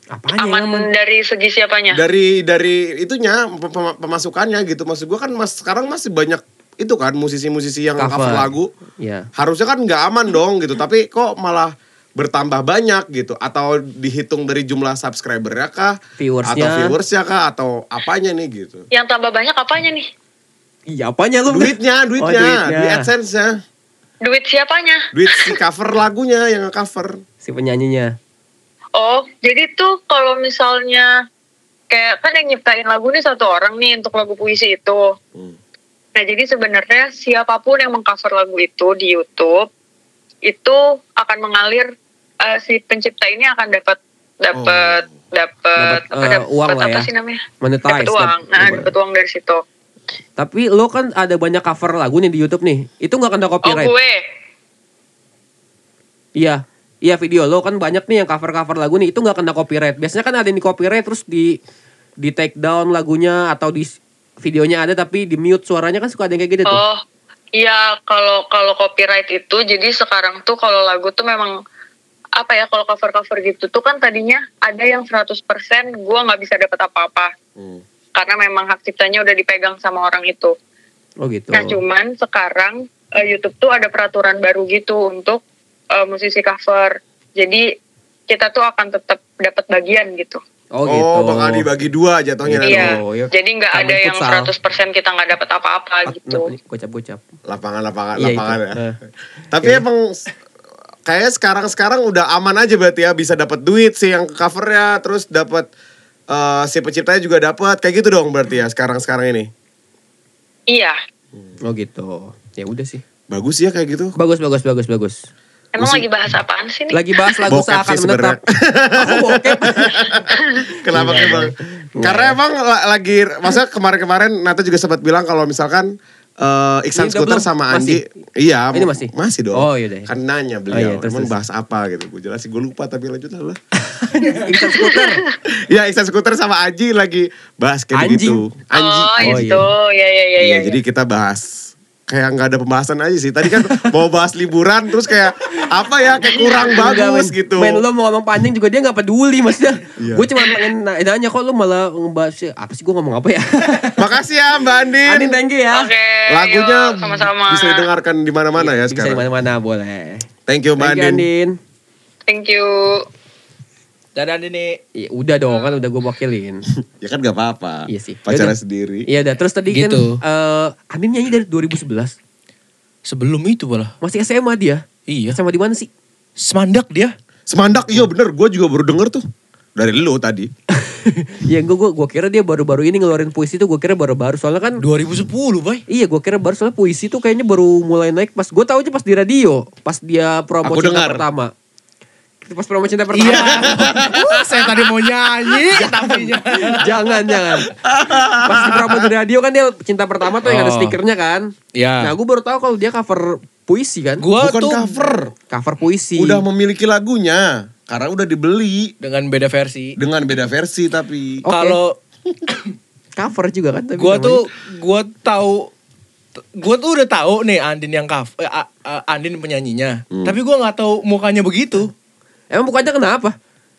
Apanya yang Aman aman? dari segi siapanya? Dari dari itunya pem- pem- pemasukannya gitu. Maksud gua kan mas sekarang masih banyak itu kan musisi-musisi yang Cover. cover, lagu. Ya. Harusnya kan nggak aman dong gitu. Tapi kok malah bertambah banyak gitu atau dihitung dari jumlah subscribernya kah Viewersnya. atau viewersnya kah atau apanya nih gitu Yang tambah banyak apanya nih? Iya apanya lu? duitnya duitnya, Oh, duitnya. duit adsense-nya Duit siapanya? duit si cover lagunya yang cover Si penyanyinya. Oh, jadi tuh kalau misalnya kayak kan yang nyiptain lagu nih satu orang nih untuk lagu puisi itu. Hmm. Nah, jadi sebenarnya siapa pun yang mengcover lagu itu di YouTube itu akan mengalir eh, si pencipta ini akan dapat dapat dapat Dapat, apa eh, dapat uang lah apa ya. sih namanya? Monetize. Dapat uang. dap- Nah, dapat- uang dari situ. Tapi lo kan ada banyak cover lagu nih di YouTube nih. Itu nggak kena Oh, copyright? gue. Iya. Iya video lo kan banyak nih yang cover-cover lagu nih itu nggak kena copyright. Biasanya kan ada yang di copyright terus di di take down lagunya atau di videonya ada tapi di mute suaranya kan suka ada yang kayak gitu tuh. Oh, iya kalau kalau copyright itu jadi sekarang tuh kalau lagu tuh memang apa ya kalau cover-cover gitu tuh kan tadinya ada yang 100% gua nggak bisa dapat apa-apa Hmm. karena memang hak ciptanya udah dipegang sama orang itu. Oh gitu. Nah, cuman sekarang eh, YouTube tuh ada peraturan baru gitu untuk eh, musisi cover. Jadi kita tuh akan tetap dapat bagian gitu. Oh Oh, gitu. bakal dibagi dua jatuhnya nanti. Iya. Oh, iya. Jadi nggak ada yang futsal. 100% kita nggak dapat apa-apa gitu. Gocap-gocap. Lapangan-lapangan Iya, lapangan itu. ya. Eh. Tapi emang s- kayaknya sekarang-sekarang udah aman aja berarti ya bisa dapat duit sih yang covernya terus dapat eh, si penciptanya juga dapat kayak gitu dong berarti ya sekarang-sekarang ini. Iya. Oh gitu. Ya udah sih. Bagus ya kayak gitu. Bagus bagus bagus bagus. Emang lagi bahas apaan sih nih? Lagi bahas lagu Bokep seakan sih sebenarnya. menetap. Aku bokep. Kenapa Iya, emang? iya. Karena emang la- lagi masa kemarin-kemarin Nata juga sempat bilang kalau misalkan eh, Iksan Ini Skuter sama Masih? Andi iya Ini masih? masih dong Oh, yaudah. kan nanya Oh, beliau iya, terus, emang terus. bahas apa gitu gue jelasin gue lupa tapi lanjut lah Iksan skuter. ya Iksan Skuter sama Aji lagi bahas kayak gitu Anji Oh, Oh, itu. Ya, ya, ya, Iya, ya. jadi kita bahas kayak nggak ada pembahasan aja sih. Tadi kan mau bahas liburan terus kayak apa ya kayak kurang Enggak, bagus men. gitu. Men lo mau ngomong panjang juga dia gak peduli maksudnya. Iya. Gue cuma pengen na- nanya kok lo malah ngebahas apa sih gue ngomong apa ya? Makasih ya Mbak Andin. Andin thank you ya. Oke, Lagunya yuk, sama-sama. bisa didengarkan di mana-mana ya Bisa di sekarang. mana-mana boleh. Thank you Mbak Thank you Andin. Andin. Thank you. Dadah ini. Ya, udah dong kan udah gue wakilin. Ya kan gak apa-apa. Iya sih. Pacarnya sendiri. Iya udah terus tadi Gitu. kan eh Andin nyanyi dari 2011. Sebelum itu malah. Masih SMA dia. Iya. SMA di mana sih? Semandak dia. Semandak iya bener. Gue juga baru denger tuh. Dari lu tadi. ya gue gue gue kira dia baru-baru ini ngeluarin puisi tuh gue kira baru-baru soalnya kan 2010, Bay. Iya gue kira baru soalnya puisi tuh kayaknya baru mulai naik pas gue tahu aja pas di radio pas dia promo Aku cinta dengar. pertama pas promo cinta pertama Iya. Uh, saya tadi mau nyanyi tapi jangan jangan pas di promo di radio kan dia cinta pertama tuh yang ada Oh. stikernya kan Iya. nah gue baru tahu kalau dia cover puisi kan Gua Bukan tuh cover. cover puisi Udah memiliki lagunya. Karena udah dibeli. dengan beda versi. Dengan beda versi tapi. Oke. Kalau cover juga kan tapi gua namanya. tuh gua tahu gua tuh udah tahu nih Andin yang kaf eh, Andin penyanyinya. Hmm. Tapi gua nggak tahu mukanya begitu. Emang bukannya kenapa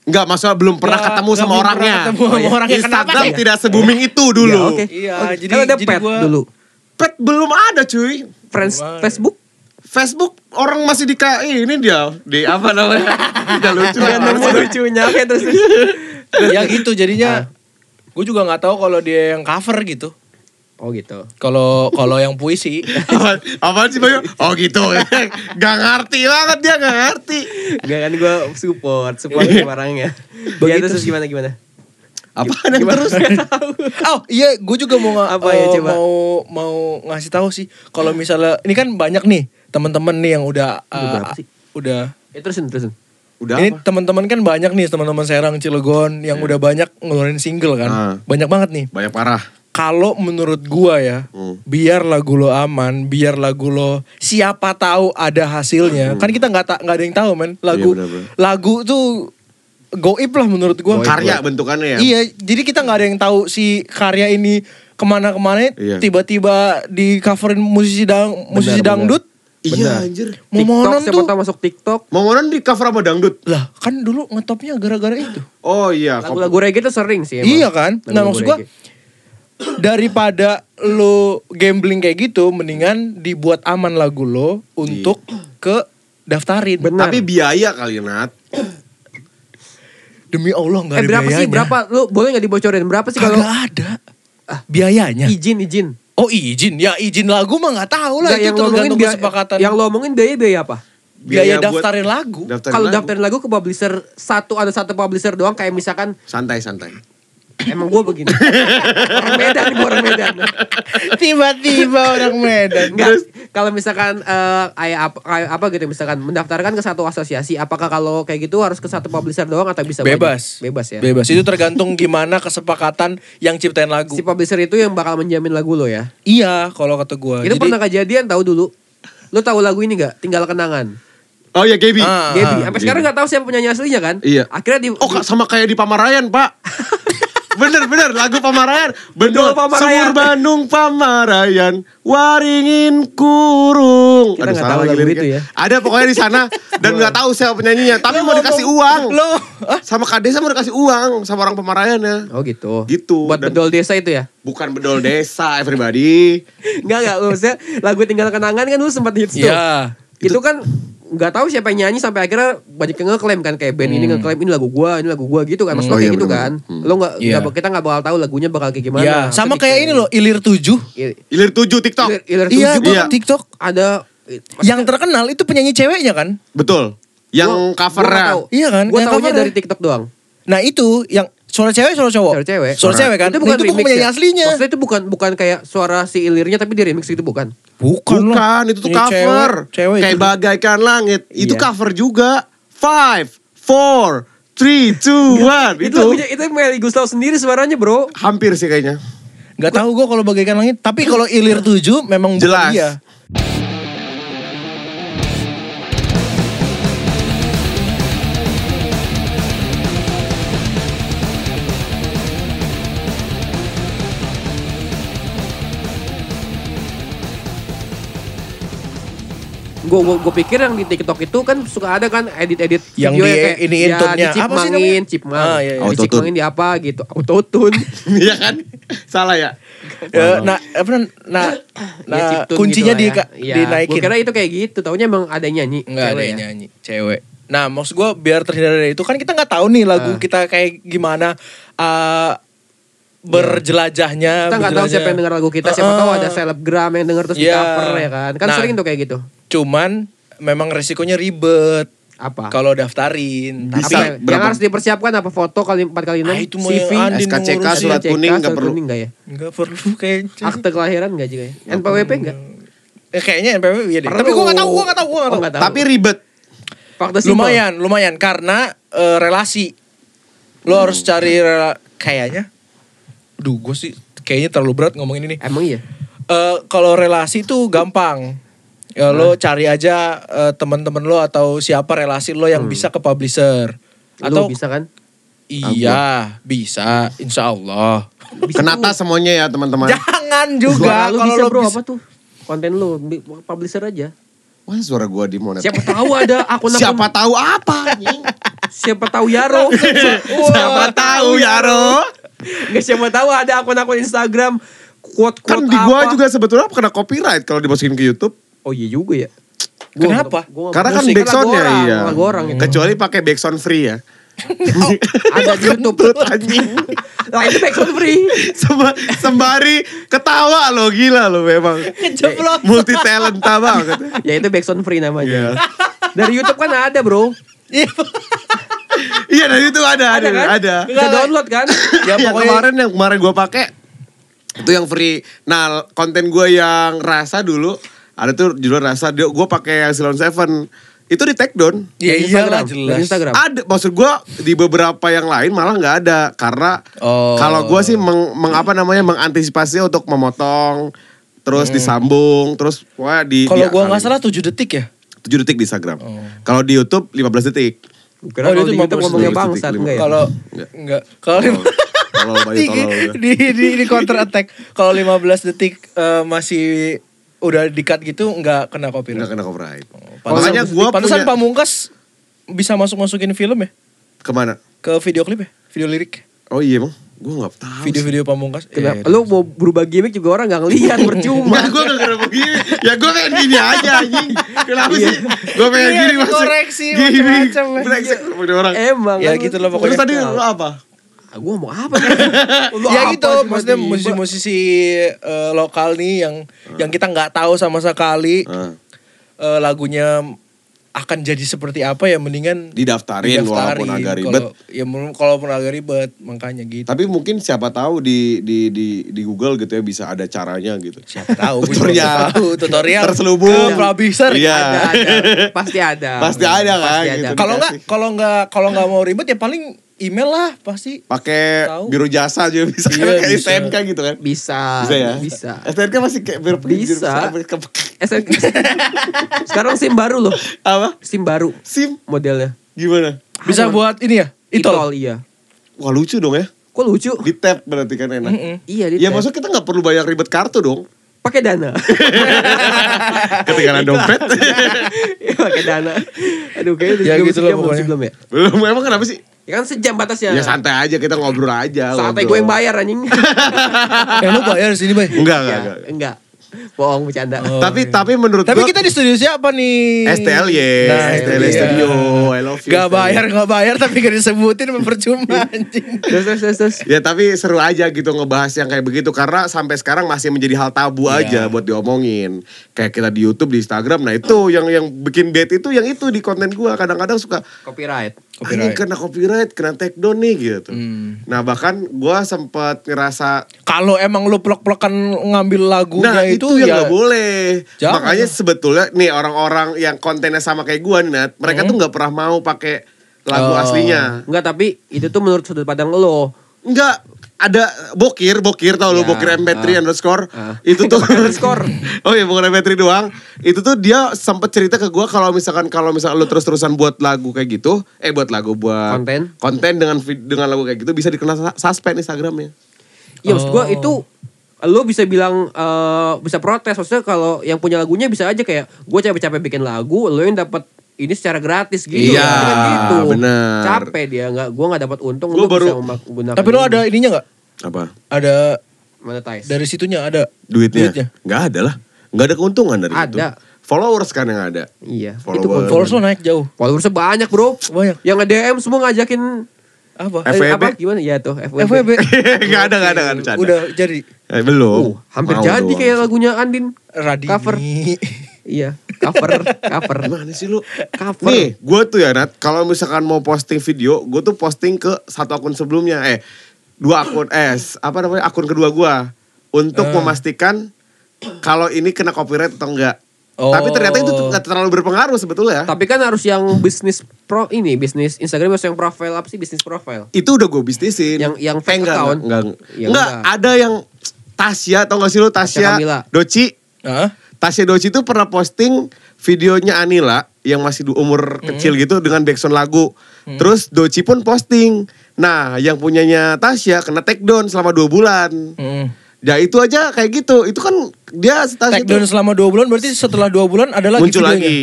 Enggak, masalah belum pernah Nggak- ketemu nggak sama belum pernah orangnya. ketemu sama Oh, iya. orangnya. Kenapa Instagram ya? tidak se-booming itu dulu. Ya, oke Iya, Oh, jadi- kan ada jadi pet gua- dulu Pet belum ada cuy. friends ada. Facebook Facebook orang masih di KI ini dia di apa namanya? Tidak lucu. Dia nemu lucunya oke terus ya gitu jadinya Gue juga nggak tahu kalau dia yang cover gitu. Oh gitu. Kalau kalau yang puisi, Apa, sih Bayu? Oh gitu. gak ngerti banget dia gak ngerti. Enggak kan gue support, support barangnya. Ya terus gimana gimana? Apaan yang Gimana? terus? Tahu. oh iya, gue juga mau Apa ya, eh, coba? mau mau ngasih tahu sih. Kalau misalnya ini kan banyak nih teman-teman nih yang udah sih? udah Ya terusin terusin. Udah ini apa? teman-teman kan banyak nih teman-teman Serang Cilegon yang udah banyak ngeluarin single kan. Ah. Banyak banget nih. Banyak parah. Kalau menurut gua ya, Hmm. biar lagu lo aman, biar lagu lo siapa tahu ada hasilnya. Kan kita nggak ta- nggak ada yang tahu men. Lagu Hmm. Iya, lagu tuh goib lah menurut gua. Karya bentukannya ya. Iya, jadi kita nggak ada yang tahu si karya ini ke mana-kemana. Iya. Tiba-tiba di coverin musisi dang musisi Benar, dangdut. Iya anjir. Momonon TikTok siapa tuh. tahu masuk TikTok. Momonon di cover sama dangdut. Lah, kan dulu ngetopnya gara-gara itu. Oh iya. Lagu-lagu reggae tuh sering sih emang. Iya kan? Nah, maksud gua reggae. Daripada lo gambling kayak gitu, mendingan dibuat aman lagu lo untuk ke daftarin. Benar. Tapi biaya kali Nat. Demi Allah nggak Eh ada berapa sih? biayanya. Berapa? Lu boleh nggak dibocorin? Berapa sih kalau Kagak ada. biayanya. izin izin? Oh izin, ya izin lagu mah nggak tahu lah Nggak, itu yang lo omongin tergantung biaya, kesepakatan. yang lo omongin biaya biaya apa? biaya, buat daftarin lagu. daftarin Kalau daftarin lagu ke publisher satu ada satu publisher doang kayak misalkan santai santai. Emang gue begini. orang Medan gue orang Medan. Tiba-tiba orang Medan. Enggak. Kalau misalkan eh, kayak apa, kayak apa gitu misalkan mendaftarkan ke satu asosiasi, apakah kalau kayak gitu harus ke satu publisher doang atau bisa banyak? Bebas. Bebas ya. Bebas. Itu tergantung gimana kesepakatan yang ciptain lagu. Si publisher itu yang bakal menjamin lagu lo ya. Iya, kalau kata gua. itu Jadi- pernah kejadian tahu dulu. Lu tahu lagu ini gak? Tinggal kenangan. Oh iya Gaby. Ah, Gaby. ah, Sampai sekarang gak tahu siapa penyanyi aslinya kan? Iya. Akhirnya di Oh kak, sama kayak di Pamarayan pak. bener bener lagu Pamarayan. Bedol Bener. Pamarayan. Sumur Bandung Pamarayan. Waringin kurung. Kita nggak tahu lagu itu ya. Ada pokoknya di sana dan nggak tahu siapa penyanyinya. Tapi mau dikasih uang. Lo, Sama Kak Desa mau dikasih uang sama orang Pamarayan ya. Oh gitu. Gitu. Buat Dan- bedol desa itu ya? Bukan bedol desa everybody. Enggak enggak maksudnya lagu tinggal kenangan kan lu sempat hits tuh. Iya. Itu, kan nggak tahu siapa yang nyanyi sampai akhirnya banyak yang ngeklaim kan kayak band ini ngeklaim ini lagu gua, ini lagu gua gitu kan. Maksudnya Hmm. Oh, kayak iya, gitu kan. Lo nggak nggak- kita nggak bakal tahu lagunya bakal kayak gimana. Iya, sama kayak ini loh, Ilir 7. Il- Ilir 7 TikTok. Ilir, Ilir Iya, tujuh, di Iya. TikTok. ada Yang terkenal itu penyanyi ceweknya kan? Betul. Yang Gua- gua covernya. tahu. Iya kan? Gue Yang covernya. dari TikTok doang. Nah itu yang suara cewek suara cowok. Suara cewek. Suara cewek kan? Itu Nah, bukan itu remix penyanyi ya? aslinya. Maksudnya itu bukan bukan kayak suara si Ilirnya tapi di remix gitu bukan? Bukan, Bukan, itu tuh Ini cover. Cewek, cewek Kayak itu. bagaikan langit. Itu Iya. cover juga. Five, four, three, two, one. Itu itu lagunya itu Meli Gustav sendiri suaranya bro. hampir sih kayaknya. Gak tahu gue kalau bagaikan langit. Tapi kalau Ilir 7 memang bukan Jelas. dia. Gue gue gue pikir yang di TikTok itu kan suka ada kan edit-edit Yang video di- kayak iniin ya. Apa sih namanya? cipmang. Ah, iya, iya. Di Autotune. cipmangin di apa gitu. Autotune. Iya kan? Salah ya? Ya, nah, apa nah, nah, Ya, chiptune kuncinya gitu di, lah ya. Iya, dinaikin. Gue kira itu kayak gitu. Taunya emang ada yang nyanyi. Enggak ada yang ya. nyanyi, cewek. Nah, maksud gue biar terhindar dari itu kan kita nggak tahu nih lagu Ah. kita kayak gimana uh, berjelajahnya. Kita nggak tahu siapa yang denger lagu kita. Siapa Ah. tahu ada selebgram yang denger terus di Iya. cover ya kan. Kan Nah. sering tuh kayak gitu. Cuman memang resikonya ribet Apa? kalau daftarin. Bisa. Apa yang, yang berapa? harus dipersiapkan apa foto kali 4 kali 6 Ah, itu mau CV, SKCK, surat kuning nggak perlu. nggak ya? Nggak perlu kayaknya. Akte kelahiran nggak juga ya? NPWP nggak? Eh, kayaknya NPWP iya deh. Perlu. Tapi gue gak tahu, gue gak tahu, Oh, tahu. nggak tahu. Tapi ribet. Fakta simpel. lumayan, lumayan karena eh, relasi. Lo harus cari rela- kayaknya. Duh, gue sih kayaknya terlalu berat ngomongin ini. Emang iya? Eh, kalau relasi tuh gampang. Ya, lo cari aja eh, teman-teman lo atau siapa relasi lo yang bisa ke publisher. Atau Atau bisa kan? iya, bisa, insya Allah. Kenata semuanya ya teman-teman. Jangan juga kalau bisa lo bro bisa. apa tuh? Konten lu bi- publisher aja. Wah suara gua di monet. Siapa tahu ada akun Siapa tahu apa? anjing? siapa tahu Yaro. Siapa tahu ya Ro? Nggak siapa tahu ada akun-akun Instagram quote quote Kan di gua juga sebetulnya kena copyright kalau dimasukin ke YouTube. Oh iya juga ya. Kenapa? Gua- Karena kan backsoundnya iya. Orang itu. Kecuali pakai backsound free ya. Ada di YouTube. Anjing. Nah itu backsound free. Semba- sembari ketawa lo gila lo memang. Kejeblok. Multi talenta banget. Ya itu backsound free namanya. Iya. Dari YouTube kan ada bro. Iya. Iya dari itu ada ada Ada kan? ada. Bisa download kan? Ya, Ya, yang pokoknya- kemarin yang kemarin gue pakai itu yang free. Nah konten gue yang rasa dulu ada tuh judul rasa dia gue pakai yang Silon Seven itu di take down. Ya iyalah Instagram. jelas. Instagram. Ada maksud gue di beberapa yang lain malah nggak ada karena Oh. kalau gue sih meng, meng- apa namanya mengantisipasi untuk memotong terus disambung terus wah di Hmm. Kalau di- gua nggak salah 7 detik ya. 7 detik di Instagram. Kalau di YouTube 15 detik. Kira Oh, kalau di YouTube 15 ngomongnya bangsat enggak ya? Kalau Enggak. Kalau lima- Kalau di, di, di, di counter attack. Kalau 15 detik eh, masih udah di-cut gitu nggak kena Enggak copyright. kena copyright. Pantesan- Makanya gue pantesan punya Pamungkas bisa masuk-masukin film ya? ke mana? Ke video klip ya? Video lirik. Oh iya emang, gue nggak tahu. Video-video Pamungkas. Kenapa? Eh, Lu mau berubah gimmick juga orang gak ngeliat percuma. Enggak, gue gak kena begini. Ya gue pengen gini aja anjing. Kenapa sih? Gue pengen Iya, gini masuk. dikoreksi, Gini. macam-macam, ya. Brengsek seperti orang. Emang. Ya gitu lah pokoknya. Terus tadi lu apa? Ah, gua mau apa nih? Ya apa gitu, maksudnya musisi-musisi eh, lokal nih yang yang kita nggak tahu sama sekali Ah, eh, lagunya akan jadi seperti apa ya mendingan didaftarin, walaupun agak ribet. Kalau- ya kalaupun agak ribet makanya gitu. Tapi mungkin siapa tahu di di di di Google gitu ya bisa ada caranya gitu. Siapa tahu gue Tutorial. tahu tutorial Terselubung. ke publisher. Iya. Ada, ada. Pasti ada. Pasti ada kan, Pasti gitu. Kalau nggak kalau nggak kalau nggak mau ribet ya paling email lah pasti. Pakai biro jasa juga bisa Iya, kayak bisa. STNK gitu kan. Bisa. Bisa ya? Bisa. STNK masih kayak biro Bisa. SNK. Sekarang SIM baru loh. Apa? SIM baru SIM modelnya. gimana? Bisa Ada. buat ini ya? Itol. Itol. iya. Wah lucu dong ya. Kok lucu? Di tap berarti kan enak. Mm-mm. Iya, di Ya tap. maksudnya kita nggak perlu bayar ribet kartu dong. pakai dana. Ketinggalan dompet. Iya, pakai dana. Aduh, kayaknya Ya gitu pokoknya. belum ya? Belum emang kenapa sih? Ya kan sejam batasnya. Ya santai aja kita ngobrol aja. Santai ngobrol. gue yang bayar anjing. Eh lu bayar di sini, Bay? Enggak, enggak, Ya, enggak. enggak. Bohong bercanda. Oh, tapi iya. tapi menurut Tapi gua kita di studio siapa nih? STLY, Nah, STLY iya. Studio, I love you. Gak STLY. bayar, gak bayar tapi gak disebutin mempercuma anjing. Terus terus terus. Ya tapi seru aja gitu ngebahas yang kayak begitu karena sampai sekarang masih menjadi hal tabu Iya. aja buat diomongin. Kayak kita di YouTube, di Instagram. Nah, itu yang yang bikin bad itu yang itu di konten gua kadang-kadang suka Copyright. Anjing kena copyright, kena take down nih gitu. Hmm. Nah bahkan gua sempat ngerasa Kalau emang lu plek-plekan ngambil lagunya Nah itu, itu, yang ya nggak boleh. Jangan. Makanya sebetulnya nih orang-orang yang kontennya sama kayak gua nih Nat, mereka tuh nggak pernah mau pakai lagu Hmm. Oh. aslinya. Enggak, tapi itu tuh menurut sudut pandang lo. Enggak ada bokir, bokir tau lu Ya, bokir MP3 ah. underscore. Ah. Itu tuh Underscore. oh iya bukan MP3 doang. Itu tuh dia sempet cerita ke gua kalau misalkan kalau misalkan lu terus-terusan buat lagu kayak gitu, eh buat lagu buat Konten. konten dengan dengan lagu kayak gitu bisa dikena sa- suspend Instagramnya. Iya maksud gue Oh. itu lo bisa bilang eh, bisa protes maksudnya kalau yang punya lagunya bisa aja kayak gue capek-capek bikin lagu lo yang dapat ini secara gratis gitu Iya, Kan gitu bener. capek dia nggak gue nggak dapat untung Gua lo baru- bisa menggunakan Tapi lu ada ininya gak? Apa? Ada monetize dari situnya ada Duitnya? Duitnya. Nggak ada lah. Nggak ada keuntungan dari itu. Ada. Followers kan yang ada. iya Follower. itu followers lu naik jauh. followersnya banyak bro Banyak. yang nge DM semua ngajakin Apa? eh, FWB? apa gimana ya tuh FWB, FWB. Nggak ada, nggak ada, nggak ada. canda. Udah jadi Eh, belum. Uh, hampir Mau jadi doang. kayak lagunya Andin Radini. Cover. iya cover cover Gimana sih lu? cover Nih, gue tuh ya Nat, kalau misalkan mau posting video, gue tuh posting ke satu akun sebelumnya, eh dua akun, eh apa namanya akun kedua gue untuk Eh. memastikan kalau ini kena copyright atau enggak. Oh. Tapi ternyata itu tuh nggak terlalu berpengaruh sebetulnya. Tapi kan harus yang bisnis pro ini, bisnis Instagram harus yang profile apa sih bisnis profile? Itu udah gue bisnisin. Yang- yang Eh, fake enggak, account? Enggak, Ya, enggak, enggak. ada yang Tasya, tau gak sih lu Tasya. Doci. Hah? Tasya Doci tuh pernah posting videonya Anila yang masih di umur kecil gitu dengan backsound lagu. Terus Doci pun posting. Nah, yang punyanya Tasya kena take down selama dua bulan. Hmm. Ya itu aja kayak gitu. Itu kan dia Tasya Take down selama 2 bulan berarti setelah 2 bulan ada lagi muncul videonya. lagi.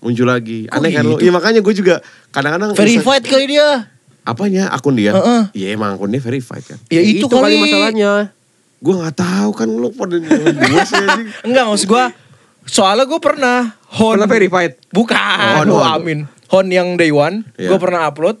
Muncul lagi. Kok Aneh kan lu? gitu? Iya makanya gue juga kadang-kadang Verified kali dia. apanya akun dia? Heeh. Iya emang akunnya verified kan. Ya itu, kali. masalahnya. Gue nggak tahu kan lu pada gue sih anjing. Enggak maksud gua soalnya gue pernah Hon Pernah verified. Bukan. Oh, amin. Hon yang day one, Iya. gue pernah upload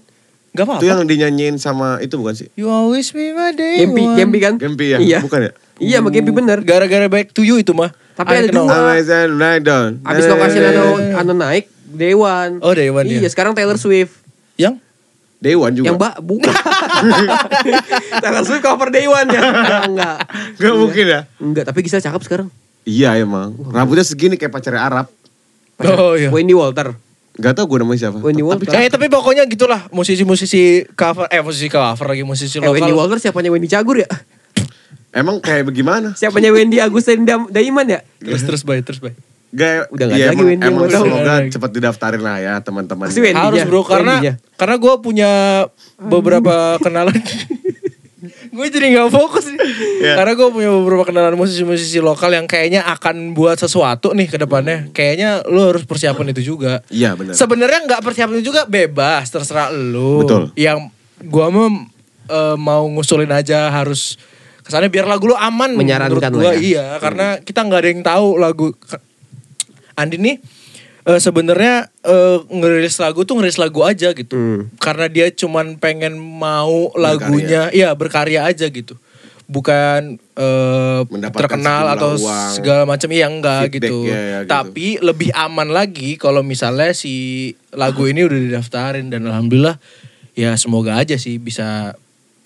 Gak apa-apa. Itu yang dinyanyiin sama itu bukan sih? You always be my day Gempi, one. Gempi kan? Gempi ya? Iya. Bukan ya? Iya, sama Gempi bener. Gara-gara back to you itu mah. Tapi I ada know. dua. Down. Abis lokasi anu, anu naik, Dewan. Oh, Dewan, Iya, iya. sekarang Taylor Swift. Yang? Dewan juga. Yang mbak, bukan. Taylor Swift cover Dewan ya. Enggak, enggak. Gak mungkin ya? Enggak, tapi Gisel cakep sekarang. Iya emang. Rambutnya segini kayak pacarnya Arab. Oh iya. Wendy Walter. Gak tau gue namanya siapa. Wendy Walter. Eh tapi pokoknya gitulah musisi-musisi cover eh musisi cover lagi musisi Eh, Wendy lokal. Walter siapanya Wendy Cagur ya? Emang kayak bagaimana? Siapanya Wendy Agustin Daiman ya? Terus terus bay terus bay. Gak, Udah nggak ada lagi emang, Wendy emang mau tahu. semoga cepat didaftarin lah ya teman-teman. Harus bro karena Wendy-nya. karena gue punya beberapa kenalan. gue jadi nggak fokus nih. Iya. Karena gue punya beberapa kenalan musisi-musisi lokal yang kayaknya akan buat sesuatu nih ke depannya. Kayaknya lu harus persiapan itu juga. Iya benar. Sebenarnya nggak persiapan itu juga bebas, terserah lu. Betul. Yang gua mah eh, mau ngusulin aja harus kesannya biar lagu lu aman. Menyarankan menurut gua lah ya. iya, karena kita nggak ada yang tahu lagu. Andi nih eh, sebenarnya eh, ngerilis lagu tuh ngerilis lagu aja gitu. Hmm. Karena dia cuman pengen mau lagunya, iya berkarya aja gitu. Bukan Mendapatkan terkenal atau uang, segala macam iya enggak gitu. ya, ya, gitu. Tapi lebih aman lagi kalau misalnya si lagu ini udah didaftarin dan alhamdulillah ya semoga aja sih bisa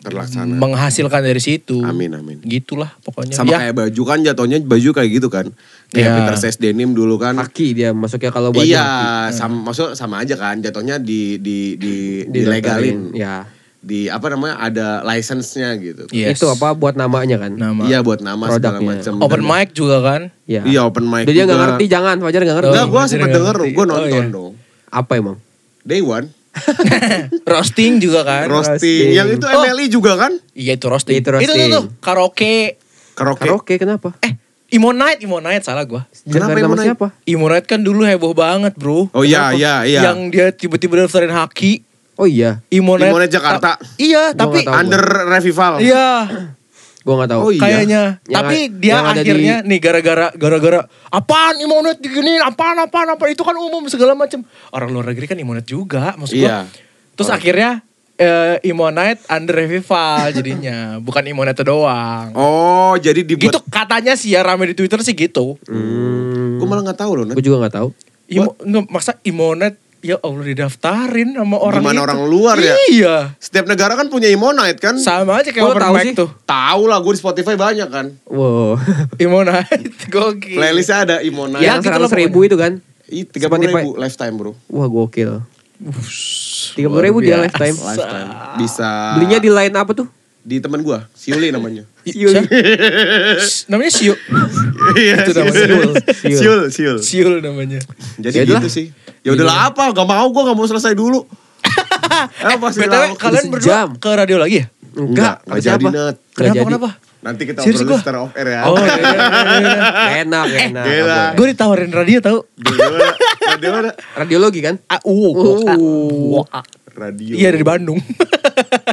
Terlaksana. menghasilkan dari situ. Amin, amin. Gitulah pokoknya. Sama Ya, kayak baju kan jatuhnya baju kayak gitu kan. Kayak Iya. Peter Says Denim dulu kan. Haki dia masuknya kalau buat Iya, haki. sama maksud sama aja kan jatuhnya di di di dilegalin. Ya. Di apa namanya ada license-nya gitu. Yes. Itu apa buat namanya kan? nama. Iya buat nama segala Produknya. macam. Open Dan- mic juga kan. Ya. Iya open mic. Jadi dia nggak ngerti jangan, Fajar nggak ngerti. Enggak, Oh, gue iya, sempet nggak denger, ngerti. gue Oh, nonton iya. dong. Apa emang? Day One, roasting juga kan. roasting. roasting. Yang itu Oh. MLI juga kan? Iya itu roasting. Itu roasting. Itu tuh, tuh karaoke. Karaoke. Karaoke kenapa? Eh, Imo Night, Imo Night salah gua. Kenapa Imo Night? siapa? Imo Night kan dulu heboh banget, Bro. Oh iya, Kenapa? iya, iya. Yang dia tiba-tiba daftarin haki. Oh iya, Imo Night. Imo Night Jakarta. Ta- iya, Gua tapi tahu. Under revival. iya, gua nggak tahu. Oh iya. kayaknya. Yang tapi dia yang akhirnya nih gara-gara gara-gara apaan Imo Night diginiin, apaan apaan apaan itu kan umum segala macam. Orang luar negeri kan Imo Night juga, maksud gua. Iya. Terus akhirnya eh, Imo Night under revival jadinya, bukan Imo Night doang. Oh, jadi dibuat. Gitu katanya sih ya rame di Twitter sih gitu. Hmm. Gue malah nggak tahu loh. Gue juga nggak tahu. Imo, nge- masa Imonet ya Allah didaftarin sama orang Gimana itu. orang luar ya? Iya. Setiap negara kan punya Imonite kan? Sama aja kayak Oh, open tahu mic sih? tuh. Tahu lah gue di Spotify banyak kan. Wow. Imonite gokil. Playlistnya ada Imonite. Ya, yang gitu seratus ribu itu kan? Tiga puluh ribu lifetime bro. Wah gokil. Tiga puluh ribu dia lifetime. Lifetime. Bisa. Belinya di line apa tuh? di teman gue, Siuli namanya. Siul. Namanya Siul. Iya, Itu namanya. Siul. Siul. Siul, Siul. Siul namanya. Jadi Ya udahlah. gitu sih. Ya udahlah apa? Gak mau gue gak mau selesai dulu. Eh, pasti BTW kalian berdua ke radio lagi ya? Enggak, gak jadi net. Kenapa jadi. kenapa? Nanti kita Serius obrolin secara off air ya. Oh, iya, iya, iya, iya. Enak, enak. Gila. Apa? Gue ditawarin radio tau. Di mana? Di mana? Radiologi kan? Ah, uh, Uh. ah. Radio. Iya dari Bandung.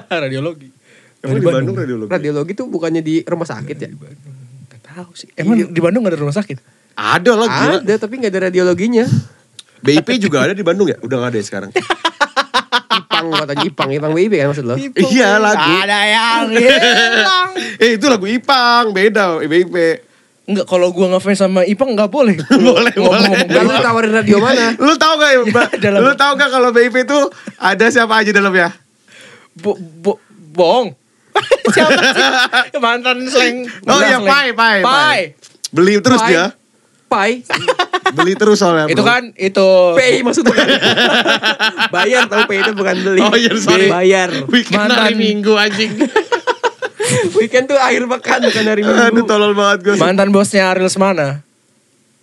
Radiologi. Emang di Bandung radiologi? Radiologi tuh bukannya di rumah sakit ya? Gak tahu sih. Emang di Bandung gak ada rumah sakit? Ada lah gila. Ada tapi nggak ada radiologinya. BIP juga ada di Bandung ya? Udah gak ada ya sekarang? Ipang katanya Ipang, Ipang WIB kan maksud lo? Iya, lagu. Ada yang hilang. Eh itu lagu Ipang, beda BIP. Enggak, kalau gua ngefans sama Ipang nggak boleh. Boleh, boleh. Kan lu tawarin radio mana? Lu tau gak ya, Mbak? Dalam- Lu tau gak kalau BIP itu ada siapa aja dalamnya? Bo, bo, bohong. Siapa sih? Mantan slang. Oh iya. Pai, Pai, Pai. Beli terus Pai. dia. Pai. Beli terus soalnya. Itu bro. kan itu. Pay maksudnya. Bayar tau pay itu bukan beli. Oh iya, sorry. Bayar. Weekend hari Mantan- Minggu anjing. Weekend tuh akhir pekan bukan hari Aduh Minggu. tolol banget gue. Mantan bosnya Ariel Semana.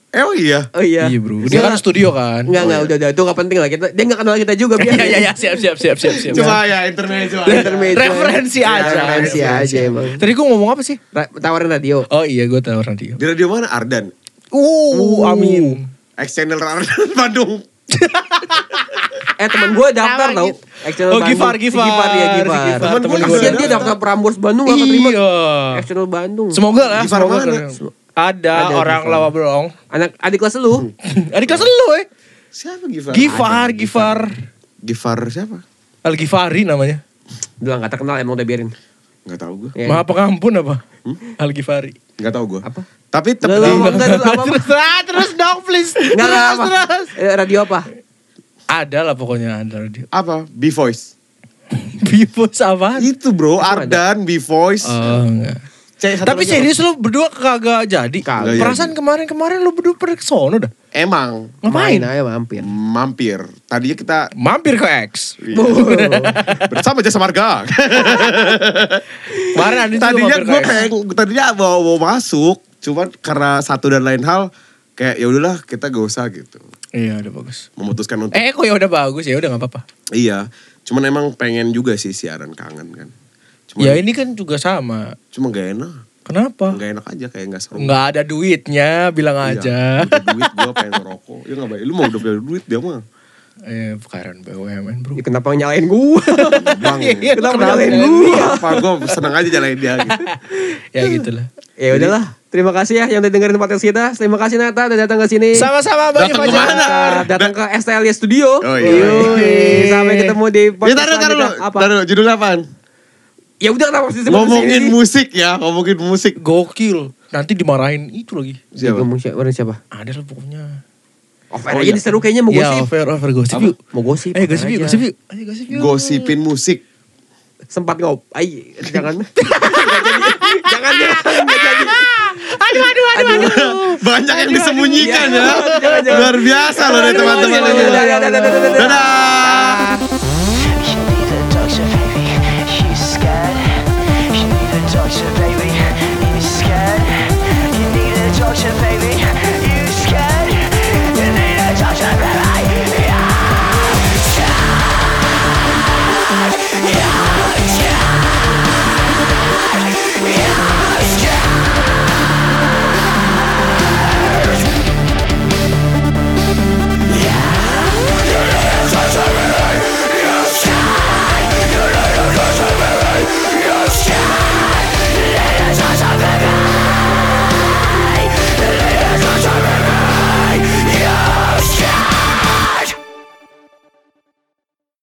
Emang iya? Oh iya. bro. Dia kan studio kan. Enggak, enggak, udah, udah. Itu enggak penting lah. Kita, dia enggak kenal kita juga. Iya biar. iya iya siap siap siap siap siap. Cuma ya intermezzo. Intermezzo. Referensi aja. Referensi aja emang. Tadi gua ngomong apa sih? Ra- Tawarin radio. Oh iya gue tahu radio. Di radio mana? Ardan. Uh, amin. Ex channel Ardan Bandung. Eh temen gue daftar tau. External Oh, Bandung. Gifar, Si Gifar. Gifar ya Si Gifar. Gifar, temen gue. Kasian dia daftar Prambors Bandung gak keterima. Iya. External Bandung. Semoga lah. Gifar semoga mana? Ada, Ada orang Gifar. lawa berong. Anak adik kelas lu. Adik kelas lu eh. Siapa Gifar? Gifar, Gifar. Gifar siapa? Al-Ghifari namanya. Udah gak terkenal emang udah biarin. Nggak tahu gue. Ya. Maha pengampun apa? Al-Ghifari. Nggak tahu gue. Apa? Tapi tapi enggak, enggak, apa, terus, ah, terus dong please. Enggak, terus, apa. terus. Eh, Radio apa? Ada lah pokoknya ada radio. apa? B Voice. Bibos apa? Itu bro. Ardan B Voice. Oh, enggak. Tapi lagi serius lu berdua kagak jadi? Kagak Perasaan kemarin-kemarin lu berdua pada kesono dah. Emang Ngapain? Main aja mampir. mampir. Tadinya kita Mampir ke X. iya, bersama jasa marga. Kemarin juga tadinya gue pengen, tadinya mau, mau masuk, cuman karena satu dan lain hal kayak ya udahlah kita gak usah gitu. Iya udah bagus. Memutuskan untuk Eh kok ya udah bagus ya udah nggak apa-apa. iya, cuman emang pengen juga sih siaran kangen kan. Cuman, Ya ini kan juga sama. cuma gak enak. Kenapa? Gak enak aja kayak gak seru. Nggak ada duitnya, bilang Iya, aja. butuh duit gue pengen ngerokok. Ya gak baik. Lu mau udah punya duit dia mah. Eh, keren BUMN bro. Ya, kenapa nyalain gua? Bang. Iya, kenapa kenapa nyalain nyalain gua? apa gue seneng aja jalanin dia gitu. ya gitulah. Ya udahlah. Terima kasih ya yang udah dengerin podcast kita. Terima kasih Nata udah datang ke sini. Sama-sama Bang Datang ke mana? Kita datang ke STLIA Studio. Oh, iya. Yoi. Sampai ketemu di Ya podcast taruh taruh? Taruh dulu. Judulnya apaan? Ya udah kenapa disebut Ngomongin musik ya, ngomongin musik. Gokil. Nanti dimarahin itu lagi. Siapa? Ngomong siapa? Orang siapa? Ada lah pokoknya. Over Oh, aja iya. diseru kayaknya mau Ya gosip. over over gosip yuk. Mau gosip. Eh gosip yuk, gosip yuk. Ayo gosip yuk. Gosipin musik. Sempat ngop. Ay, jangan. Jangan jadi. Aduh aduh aduh aduh. Banyak yang disembunyikan ya. Jangan, jangan. Luar biasa loh dari teman-teman aduh,